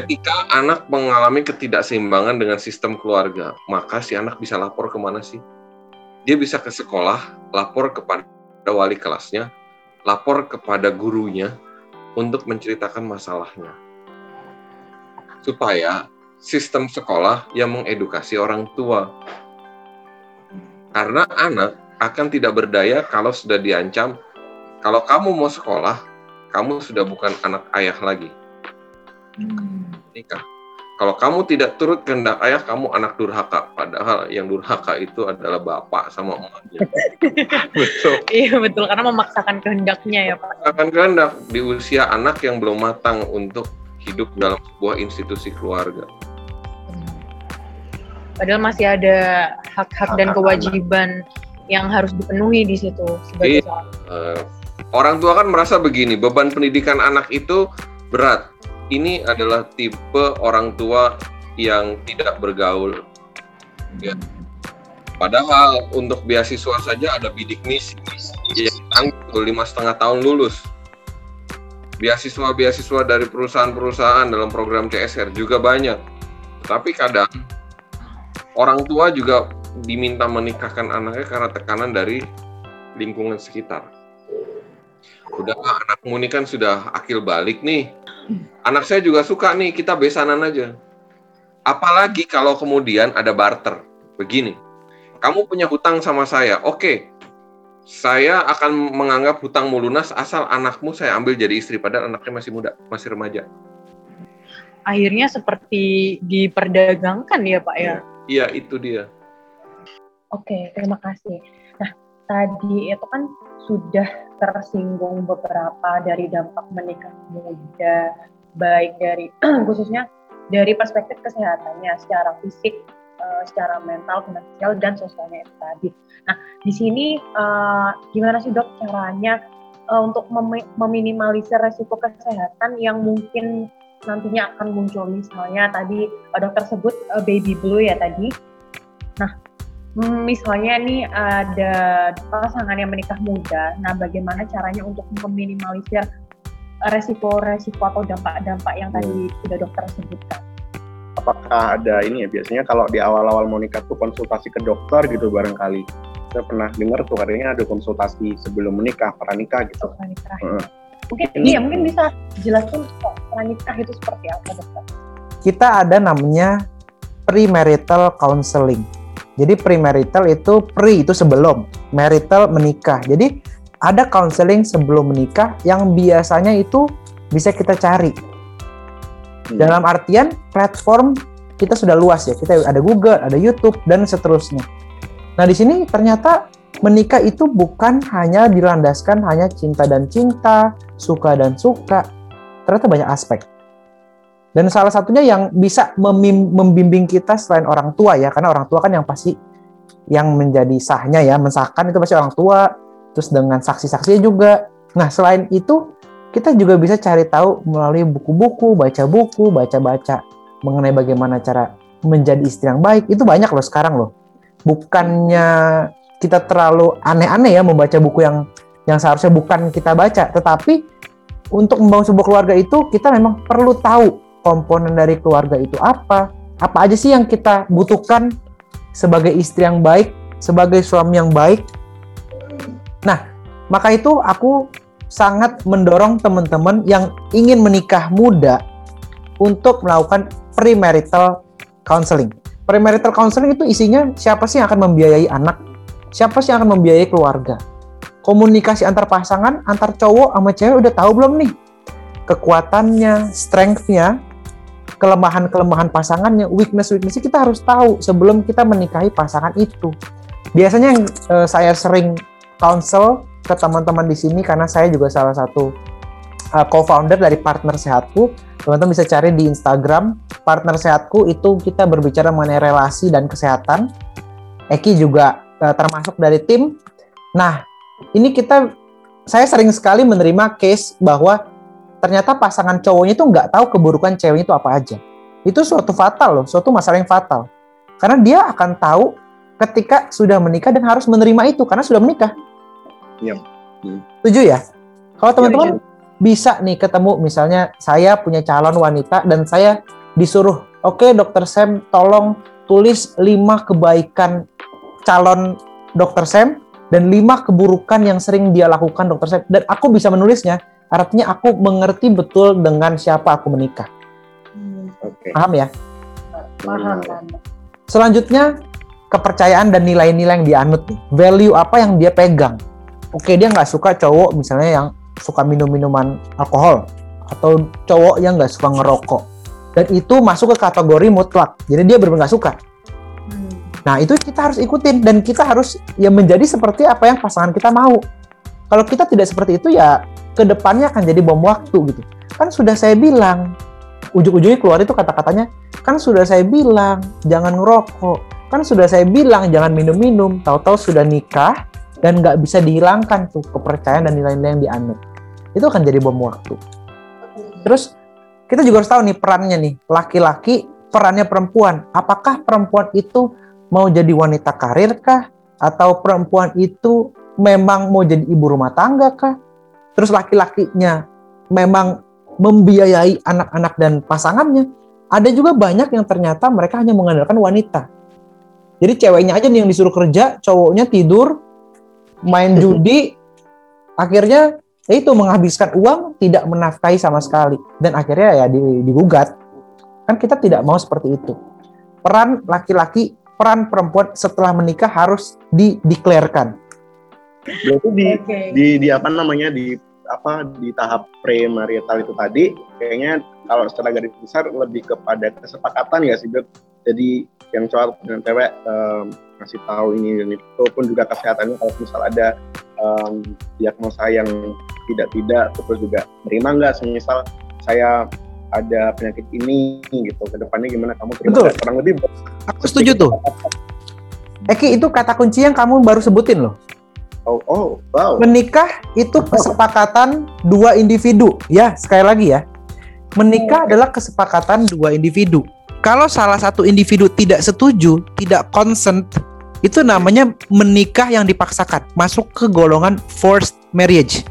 Ketika anak mengalami ketidakseimbangan dengan sistem keluarga, maka si anak bisa lapor ke mana sih? Dia bisa ke sekolah, lapor kepada wali kelasnya, lapor kepada gurunya, untuk menceritakan masalahnya. Supaya sistem sekolah yang mengedukasi orang tua. Karena anak akan tidak berdaya kalau sudah diancam, kalau kamu mau sekolah, kamu sudah bukan anak ayah lagi. Nikah. Kalau kamu tidak turut kehendak ayah, kamu anak durhaka. Padahal yang durhaka itu adalah bapak sama emaknya. betul. Iya betul karena memaksakan kehendaknya ya Pak. Akan kehendak di usia anak yang belum matang untuk hidup dalam sebuah institusi keluarga. Padahal masih ada hak-hak dan kewajiban yang harus dipenuhi di situ sebagai Iya. seorang Eh, orang tua kan merasa begini, beban pendidikan anak itu berat. Ini adalah tipe orang tua yang tidak bergaul. Ya. Padahal untuk beasiswa saja ada bidik misi yang tangguh lima setengah tahun lulus. Beasiswa-beasiswa dari perusahaan-perusahaan dalam program CSR juga banyak. Tapi kadang orang tua juga diminta menikahkan anaknya karena tekanan dari lingkungan sekitar. Udah anakmu ini kan sudah akil balik nih. Anak saya juga suka nih, kita besanan aja. Apalagi kalau kemudian ada barter. Begini, kamu punya hutang sama saya, oke. Saya akan menganggap hutangmu lunas asal anakmu saya ambil jadi istri, padahal anaknya masih muda, masih remaja. akhirnya seperti diperdagangkan ya Pak ya. Iya, itu dia. Oke, terima kasih. Nah, tadi itu kan sudah tersinggung beberapa dari dampak menikah muda, baik dari khususnya dari perspektif kesehatannya secara fisik, eh, secara mental, finansial, dan sosialnya itu tadi. Nah, di sini eh, gimana sih dok caranya eh, untuk memi- meminimalisir resiko kesehatan yang mungkin nantinya akan muncul misalnya tadi eh, dokter sebut baby blue ya tadi. Nah, misalnya nih ada pasangan yang menikah muda, nah bagaimana caranya untuk meminimalisir resiko-resiko atau dampak-dampak yang tadi sudah dokter sebutkan? apakah ada ini ya biasanya kalau di awal-awal mau nikah tuh konsultasi ke dokter gitu barangkali saya pernah dengar tuh katanya ada konsultasi sebelum menikah pranikah gitu Pranikah. Heeh. Mungkin Ini- iya mungkin bisa jelaskan kok pranikah itu seperti apa dokter? kita ada namanya premarital counseling. Jadi premarital itu pre itu sebelum, marital menikah. Jadi ada counseling sebelum menikah yang biasanya itu bisa kita cari. Hmm. Dalam artian platform kita sudah luas ya. Kita ada Google, ada YouTube dan seterusnya. Nah, di sini ternyata menikah itu bukan hanya dilandaskan hanya cinta dan cinta, suka dan suka. Ternyata banyak aspek. Dan salah satunya yang bisa membimbing kita selain orang tua ya, karena orang tua kan yang pasti yang menjadi sahnya ya, mensahkan itu pasti orang tua, terus dengan saksi-saksinya juga. Nah, selain itu kita juga bisa cari tahu melalui buku-buku, baca buku, baca-baca mengenai bagaimana cara menjadi istri yang baik. Itu banyak loh sekarang loh. Bukannya kita terlalu aneh-aneh ya membaca buku yang yang seharusnya bukan kita baca, tetapi untuk membangun sebuah keluarga itu kita memang perlu tahu komponen dari keluarga itu apa, apa aja sih yang kita butuhkan sebagai istri yang baik, sebagai suami yang baik. Nah, maka itu aku sangat mendorong teman-teman yang ingin menikah muda untuk melakukan premarital counseling. Premarital counseling itu isinya siapa sih yang akan membiayai anak, siapa sih yang akan membiayai keluarga. Komunikasi antar pasangan, antar cowok sama cewek udah tahu belum nih? Kekuatannya, strength-nya, kelemahan-kelemahan pasangannya, weakness-weaknessnya kita harus tahu sebelum kita menikahi pasangan itu. Biasanya yang eh, saya sering counsel ke teman-teman di sini karena saya juga salah satu uh, co-founder dari Partner Sehatku. Teman-teman bisa cari di Instagram Partner Sehatku itu kita berbicara mengenai relasi dan kesehatan. Eki juga uh, termasuk dari tim. Nah, ini kita saya sering sekali menerima case bahwa ternyata pasangan cowoknya itu nggak tahu keburukan ceweknya itu apa aja. Itu suatu fatal loh, suatu masalah yang fatal. Karena dia akan tahu ketika sudah menikah dan harus menerima itu karena sudah menikah. Iya. Hmm. Setuju ya? Kalau teman-teman bisa nih ketemu misalnya saya punya calon wanita dan saya disuruh, "Oke, Dokter Sam, tolong tulis 5 kebaikan calon Dokter Sam dan 5 keburukan yang sering dia lakukan Dokter Sam." Dan aku bisa menulisnya artinya aku mengerti betul dengan siapa aku menikah. Oke. Paham ya? Paham, paham. Selanjutnya kepercayaan dan nilai-nilai yang dianut nih. Value apa yang dia pegang. Oke, dia nggak suka cowok misalnya yang suka minum minuman alkohol atau cowok yang nggak suka ngerokok. Dan itu masuk ke kategori mutlak. Jadi dia benar-benar nggak suka. Hmm. Nah, itu kita harus ikutin dan kita harus ya menjadi seperti apa yang pasangan kita mau. Kalau kita tidak seperti itu ya ke depannya akan jadi bom waktu gitu. Kan sudah saya bilang, ujung-ujungnya keluar itu kata-katanya, kan sudah saya bilang jangan ngerokok, kan sudah saya bilang jangan minum-minum, tahu-tahu sudah nikah dan nggak bisa dihilangkan tuh kepercayaan dan nilai-nilai yang dianut. Itu akan jadi bom waktu. Terus kita juga harus tahu nih perannya nih, laki-laki perannya perempuan. Apakah perempuan itu mau jadi wanita karir kah? Atau perempuan itu memang mau jadi ibu rumah tangga kah? Terus laki-lakinya memang membiayai anak-anak dan pasangannya. Ada juga banyak yang ternyata mereka hanya mengandalkan wanita. Jadi ceweknya aja nih yang disuruh kerja, cowoknya tidur, main judi, akhirnya ya itu menghabiskan uang tidak menafkahi sama sekali dan akhirnya ya di- digugat. Kan kita tidak mau seperti itu. Peran laki-laki, peran perempuan setelah menikah harus dideklarkan. Berarti di Oke. di di apa namanya di apa di tahap premarital itu tadi kayaknya kalau secara garis besar lebih kepada kesepakatan ya sih Dok? jadi yang cowok dan cewek em, ngasih tahu ini dan itu pun juga kesehatannya kalau misal ada em, diagnosa yang tidak tidak terus juga terima nggak semisal saya ada penyakit ini gitu ke depannya gimana kamu terima Betul. kurang lebih Aku setuju tuh. Eki itu kata kunci yang kamu baru sebutin loh. Oh, oh wow Menikah itu kesepakatan dua individu. Ya, sekali lagi ya. Menikah adalah kesepakatan dua individu. Kalau salah satu individu tidak setuju, tidak consent, itu namanya menikah yang dipaksakan, masuk ke golongan forced marriage.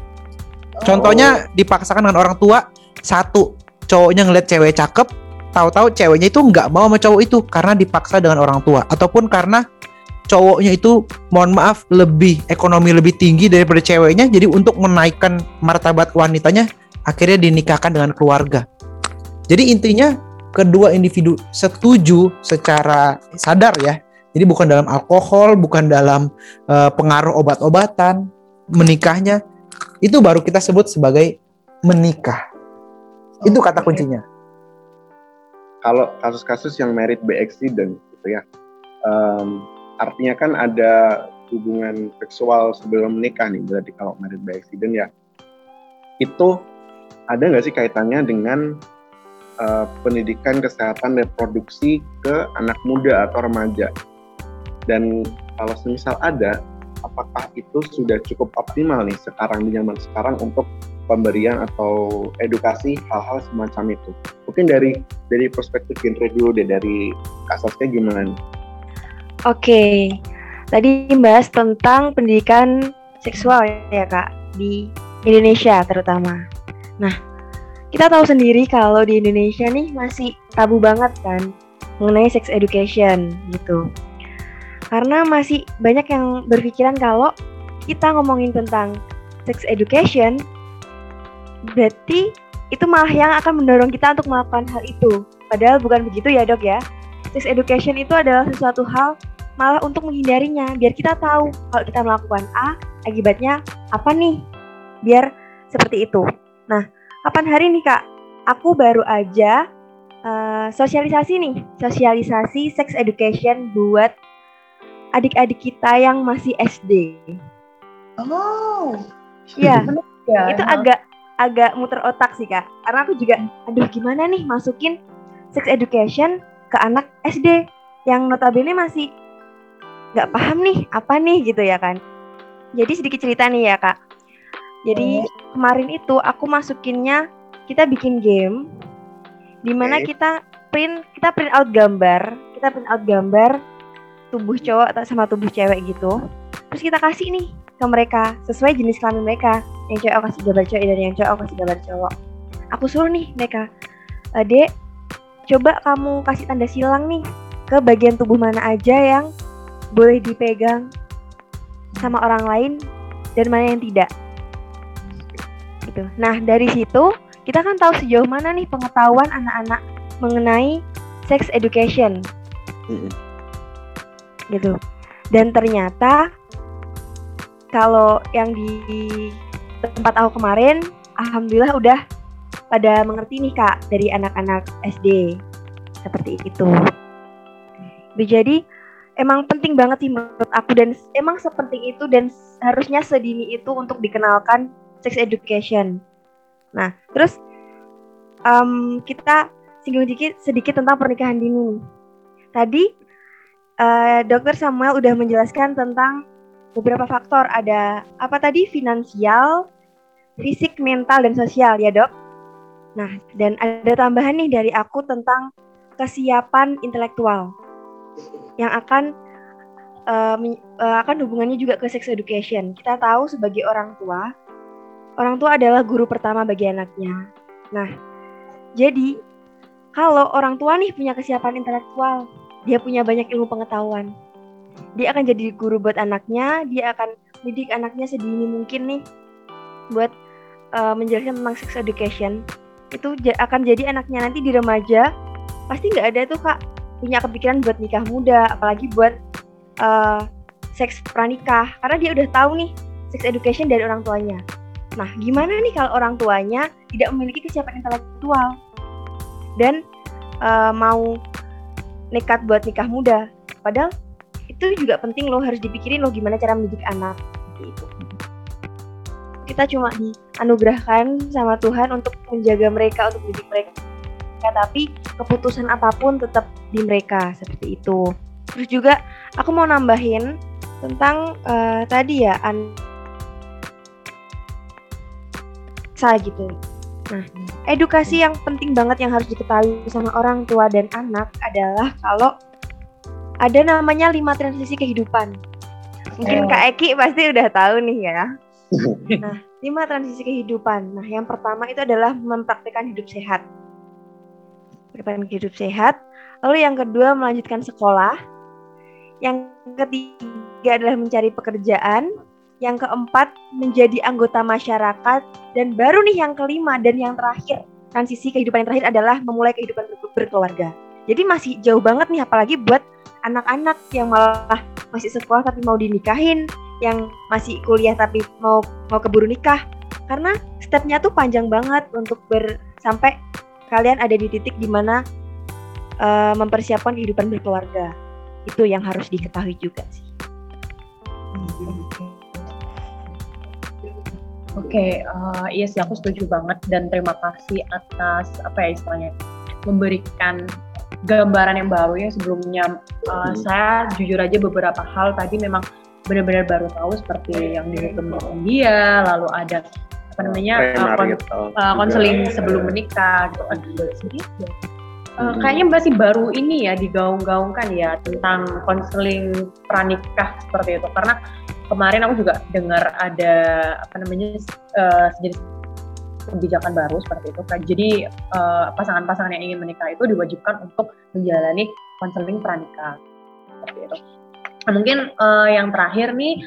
Contohnya dipaksakan dengan orang tua, satu cowoknya ngeliat cewek cakep, tahu-tahu ceweknya itu nggak mau sama cowok itu karena dipaksa dengan orang tua, ataupun karena cowoknya itu mohon maaf lebih ekonomi lebih tinggi daripada ceweknya jadi untuk menaikkan martabat wanitanya akhirnya dinikahkan dengan keluarga. Jadi intinya kedua individu setuju secara sadar ya. Jadi bukan dalam alkohol bukan dalam eh, pengaruh obat-obatan menikahnya itu baru kita sebut sebagai menikah. Itu kata kuncinya. Kalau kasus-kasus yang merit by accident gitu ya em, artinya kan ada hubungan seksual sebelum menikah nih berarti kalau merit by accident ya. Itu ada nggak sih kaitannya dengan eh, pendidikan kesehatan reproduksi ke anak muda atau remaja? Dan kalau semisal ada apakah itu sudah cukup optimal nih sekarang di zaman sekarang untuk pemberian atau edukasi hal-hal semacam itu? Mungkin dari dari perspektif genre deh dari kasusnya gimana nih? Oke, tadi bahas tentang pendidikan seksual ya kak di Indonesia terutama. Nah, kita tahu sendiri kalau di Indonesia nih masih tabu banget kan mengenai sex education gitu. Karena masih banyak yang berpikiran kalau kita ngomongin tentang sex education, berarti itu malah yang akan mendorong kita untuk melakukan hal itu. Padahal bukan begitu ya dok ya. Sex education itu adalah sesuatu hal malah untuk menghindarinya biar kita tahu kalau kita melakukan A akibatnya apa nih? Biar seperti itu. Nah kapan hari nih kak? Aku baru aja eh, sosialisasi nih sosialisasi sex education buat adik-adik kita yang masih SD Oh, Iya. ya. itu agak agak muter otak sih kak. Karena aku juga aduh gimana nih masukin sex education ke anak SD yang notabene masih nggak paham nih apa nih gitu ya kan. Jadi sedikit cerita nih ya kak. Jadi kemarin itu aku masukinnya kita bikin game di mana kita print kita print out gambar kita print out gambar tubuh cowok atau sama tubuh cewek gitu. Terus kita kasih nih ke mereka sesuai jenis kelamin mereka. Yang cewek aku kasih gambar cewek dan yang cowok aku kasih gambar cowok. Aku suruh nih mereka "Eh, dek coba kamu kasih tanda silang nih ke bagian tubuh mana aja yang boleh dipegang sama orang lain dan mana yang tidak gitu. Nah dari situ kita kan tahu sejauh mana nih pengetahuan anak-anak mengenai sex education, gitu. Dan ternyata kalau yang di tempat aku kemarin, alhamdulillah udah pada mengerti nih kak dari anak-anak SD seperti itu. Jadi emang penting banget sih menurut aku dan emang sepenting itu dan harusnya sedini itu untuk dikenalkan sex education. Nah, terus em, kita singgung sedikit sedikit tentang pernikahan dini. Tadi eh, Dokter Samuel udah menjelaskan tentang beberapa faktor. Ada apa tadi? Finansial, fisik, mental, dan sosial ya dok. Nah, dan ada tambahan nih dari aku tentang kesiapan intelektual yang akan men- eh, akan hubungannya juga ke sex education. Kita tahu sebagai orang tua, orang tua adalah guru pertama bagi anaknya. Nah, jadi kalau orang tua nih punya kesiapan intelektual, dia punya banyak ilmu pengetahuan, dia akan jadi guru buat anaknya, dia akan didik anaknya sedini mungkin nih buat eh, menjelaskan tentang sex education. Itu akan jadi anaknya nanti di remaja pasti nggak ada tuh kak punya kepikiran buat nikah muda, apalagi buat eh, seks pranikah, karena dia udah tahu nih sex education dari orang tuanya. Nah, gimana nih kalau orang tuanya tidak memiliki kesiapan intelektual dan eh, mau nekat buat nikah muda, padahal itu juga penting loh harus dipikirin loh gimana cara mendidik anak gitu. Kita cuma dianugerahkan sama Tuhan untuk menjaga mereka, untuk mendidik mereka, tapi keputusan apa pun tetap di mereka seperti itu. Terus juga aku mau nambahin tentang eh, tadi ya an saya gitu. Nah, edukasi yang penting banget yang harus diketahui sama orang tua dan anak adalah kalau ada namanya lima transisi kehidupan. Mungkin Oh. Kak Eki pasti udah tahu nih ya. Nah, lima transisi kehidupan. Nah, yang pertama itu adalah mempraktikkan hidup sehat. Mempraktikkan hidup sehat. Lalu yang kedua melanjutkan sekolah. Yang ketiga adalah mencari pekerjaan. Yang keempat menjadi anggota masyarakat. Dan baru nih yang kelima dan yang terakhir transisi kehidupan yang terakhir adalah memulai kehidupan ber- berkeluarga. Jadi masih jauh banget nih apalagi buat anak-anak yang malah masih sekolah tapi mau dinikahin, yang masih kuliah tapi mau mau keburu nikah. Karena stepnya tuh panjang banget untuk ber sampai kalian ada di titik di mana eh, mempersiapkan kehidupan berkeluarga. Itu yang harus diketahui juga sih. Oke, eh, iya sih aku setuju banget dan terima kasih atas apa ya istilahnya memberikan gambaran yang baru ya sebelumnya Hmm. saya jujur aja beberapa hal tadi memang benar-benar baru tahu seperti yang di hukum India lalu ada apa namanya Premarital uh, juga. konseling sebelum menikah gitu kan. Jadi uh, Hmm. kayaknya masih baru ini ya digaung-gaungkan ya tentang konseling pranikah seperti itu karena kemarin aku juga dengar ada apa namanya uh, sejenis kebijakan baru seperti itu kan. Jadi uh, pasangan-pasangan yang ingin menikah itu diwajibkan untuk menjalani konseling pranikah seperti itu. Nah, mungkin uh, yang terakhir nih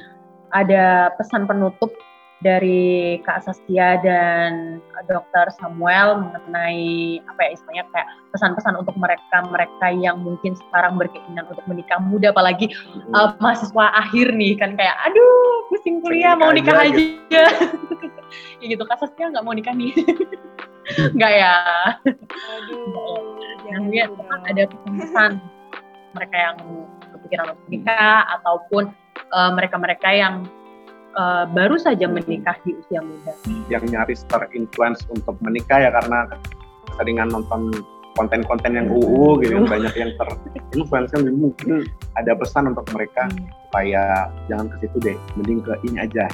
ada pesan penutup dari Kak Saskia dan Dokter Samuel mengenai apa ya istilahnya kayak pesan-pesan untuk mereka-mereka yang mungkin sekarang berkeinginan untuk menikah muda apalagi uh, mahasiswa akhir nih kan kayak aduh pusing kuliah mau nikah aja, aja, ya gitu Kak Saskia nggak mau nikah nih. Nggak ya? Aduh, Nah, mungkin ada pesan-pesan mereka yang kepikiran untuk nikah ataupun uh, mereka-mereka yang uh, baru saja menikah di usia muda. yang nyaris terinfluence untuk menikah ya karena keseringan nonton konten-konten yang UU gitu yang banyak yang terinfluence kan mungkin ada pesan untuk mereka supaya jangan ke situ deh mending ke ini aja.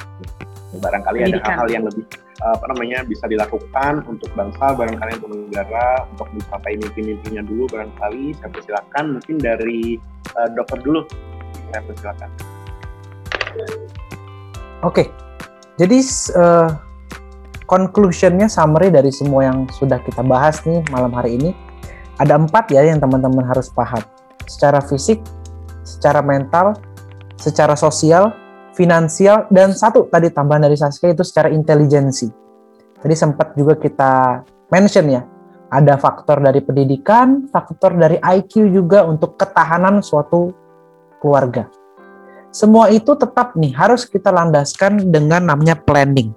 Barangkali ada Pendidikan. hal-hal yang lebih uh, apa namanya bisa dilakukan untuk bangsa barangkali untuk negara untuk mencapai mimpi-mimpinya dulu barangkali. Saya persilakan mungkin dari uh, dokter dulu. Saya persilakan Oke, jadi s- eh, conclusionnya summary dari semua yang sudah kita bahas nih malam hari ini ada empat ya yang teman-teman harus paham. Secara fisik, secara mental, secara sosial, finansial, dan satu tadi tambahan dari Saskia itu secara intelijensi. Tadi sempat juga kita mention ya, ada faktor dari pendidikan, faktor dari IQ juga untuk ketahanan suatu keluarga. Semua itu tetap nih harus kita landaskan dengan namanya planning.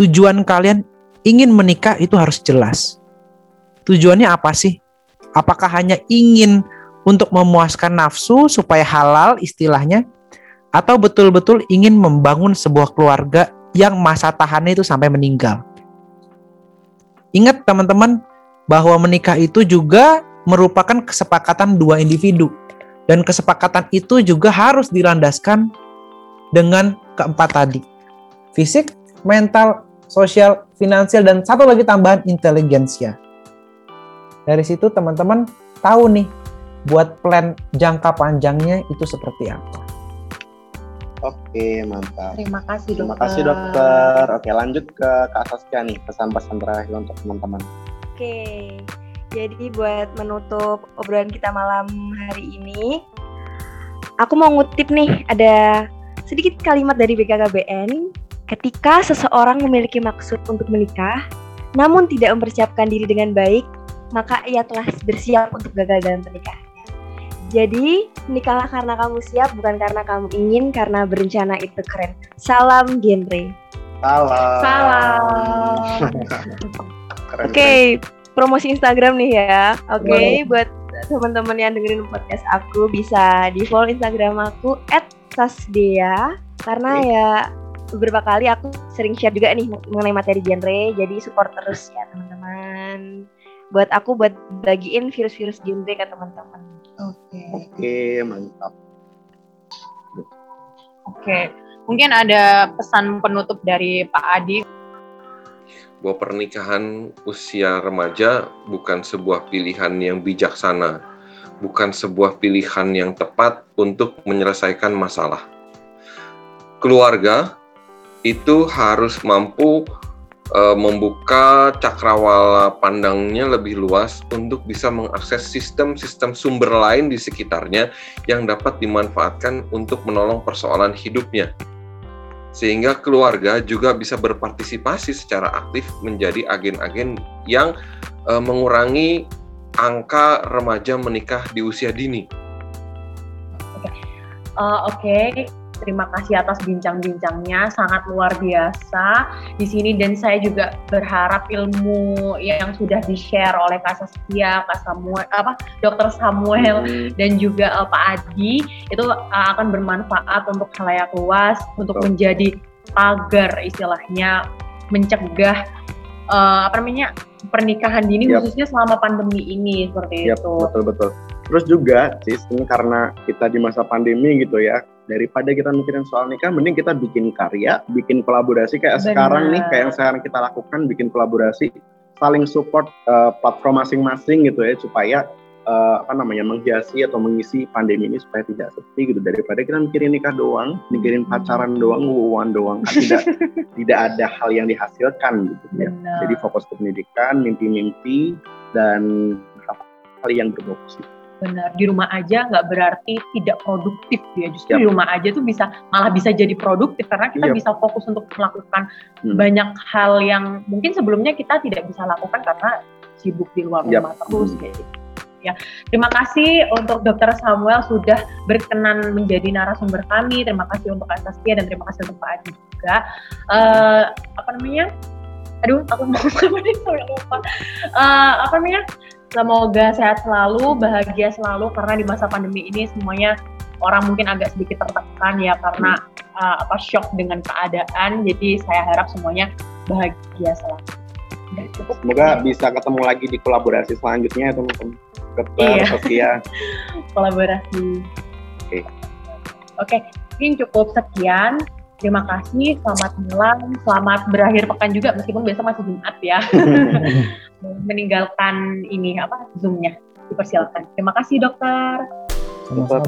Tujuan kalian ingin menikah itu harus jelas. Tujuannya apa sih? Apakah hanya ingin untuk memuaskan nafsu supaya halal istilahnya atau betul-betul ingin membangun sebuah keluarga yang masa tahannya itu sampai meninggal? Ingat teman-teman bahwa menikah itu juga merupakan kesepakatan dua individu dan kesepakatan itu juga harus dilandaskan dengan keempat tadi. Fisik, mental, sosial, finansial dan satu lagi tambahan inteligensia. Dari situ teman-teman tahu nih buat plan jangka panjangnya itu seperti apa. Oke, mantap. Terima kasih Terima dokter. kasih dokter. Oke, lanjut ke Kak Saskia nih, pesan-pesan terakhir untuk teman-teman. Oke, jadi buat menutup obrolan kita malam hari ini, aku mau ngutip nih ada sedikit kalimat dari BKKBN. Ketika seseorang memiliki maksud untuk menikah, namun tidak mempersiapkan diri dengan baik, maka ia telah bersiap untuk gagal dalam pernikahannya. Jadi, menikahlah karena kamu siap, bukan karena kamu ingin, karena berencana itu keren. Salam genre. Salam. Salam. Oke, promosi Instagram nih ya. Oke, Boleh. buat teman-teman yang dengerin podcast aku bisa di follow Instagram aku @sasdea karena Oke. ya beberapa kali aku sering share juga nih mengenai materi genre, jadi support terus ya teman-teman. Buat aku buat bagiin virus-virus genre ke teman-teman. Oke. Oke, mantap. Oke. Mungkin ada pesan penutup dari Pak Adi. bahwa pernikahan usia remaja bukan sebuah pilihan yang bijaksana, bukan sebuah pilihan yang tepat untuk menyelesaikan masalah. Keluarga itu harus mampu eh, membuka cakrawala pandangnya lebih luas untuk bisa mengakses sistem-sistem sumber lain di sekitarnya yang dapat dimanfaatkan untuk menolong persoalan hidupnya. Sehingga keluarga juga bisa berpartisipasi secara aktif menjadi agen-agen yang eh, mengurangi angka remaja menikah di usia dini. Eh, Oke, terima kasih atas bincang-bincangnya, sangat luar biasa di sini dan saya juga berharap ilmu yang sudah di-share oleh Kak Saskia, Kak Samuel, apa Dokter Samuel Hmm, dan juga eh, Pak Adi itu eh, akan bermanfaat untuk halayak luas untuk Betul. menjadi pagar istilahnya mencegah eh, apa namanya pernikahan dini Yap. khususnya selama pandemi ini seperti Yap, itu. betul betul. Terus juga, sis, ini karena kita di masa pandemi gitu ya, daripada kita mikirin soal nikah, mending kita bikin karya, bikin kolaborasi kayak Benar. sekarang nih, kayak yang sekarang kita lakukan, bikin kolaborasi, saling support eh, platform masing-masing gitu ya, supaya eh, apa namanya menghiasi atau mengisi pandemi ini supaya tidak sepi gitu daripada kita mikirin nikah doang, mikirin pacaran doang, wuan doang, kan tidak tidak ada hal yang dihasilkan gitu ya. Benar. Jadi fokus ke pendidikan, mimpi-mimpi dan hal yang positif. Benar di rumah aja nggak berarti tidak produktif ya justru Yap. di rumah aja tuh bisa malah bisa jadi produktif karena kita Yap. bisa fokus untuk melakukan Hmm. banyak hal yang mungkin sebelumnya kita tidak bisa lakukan karena sibuk di luar Yap. rumah terus kayak gitu ya terima kasih untuk Dokter Samuel sudah berkenan menjadi narasumber kami terima kasih untuk Kak Saskia dan terima kasih untuk Pak Adi juga Eh, apa namanya aduh aku mau lupa Eh, apa namanya Semoga sehat selalu, bahagia selalu karena di masa pandemi ini semuanya orang mungkin agak sedikit tertekan ya karena uh, apa shock dengan keadaan. Jadi saya harap semuanya bahagia selalu. Cukup. Semoga bisa ketemu lagi di kolaborasi selanjutnya ya teman-teman. Dokter Iya. Sofia. kolaborasi. Oke. Oke, mungkin cukup sekian. Terima kasih, selamat malam, selamat berakhir pekan juga meskipun besok masih Jumat ya. Meninggalkan ini apa Zoom-nya. Dipersilakan. Terima kasih dokter. Sama-sama.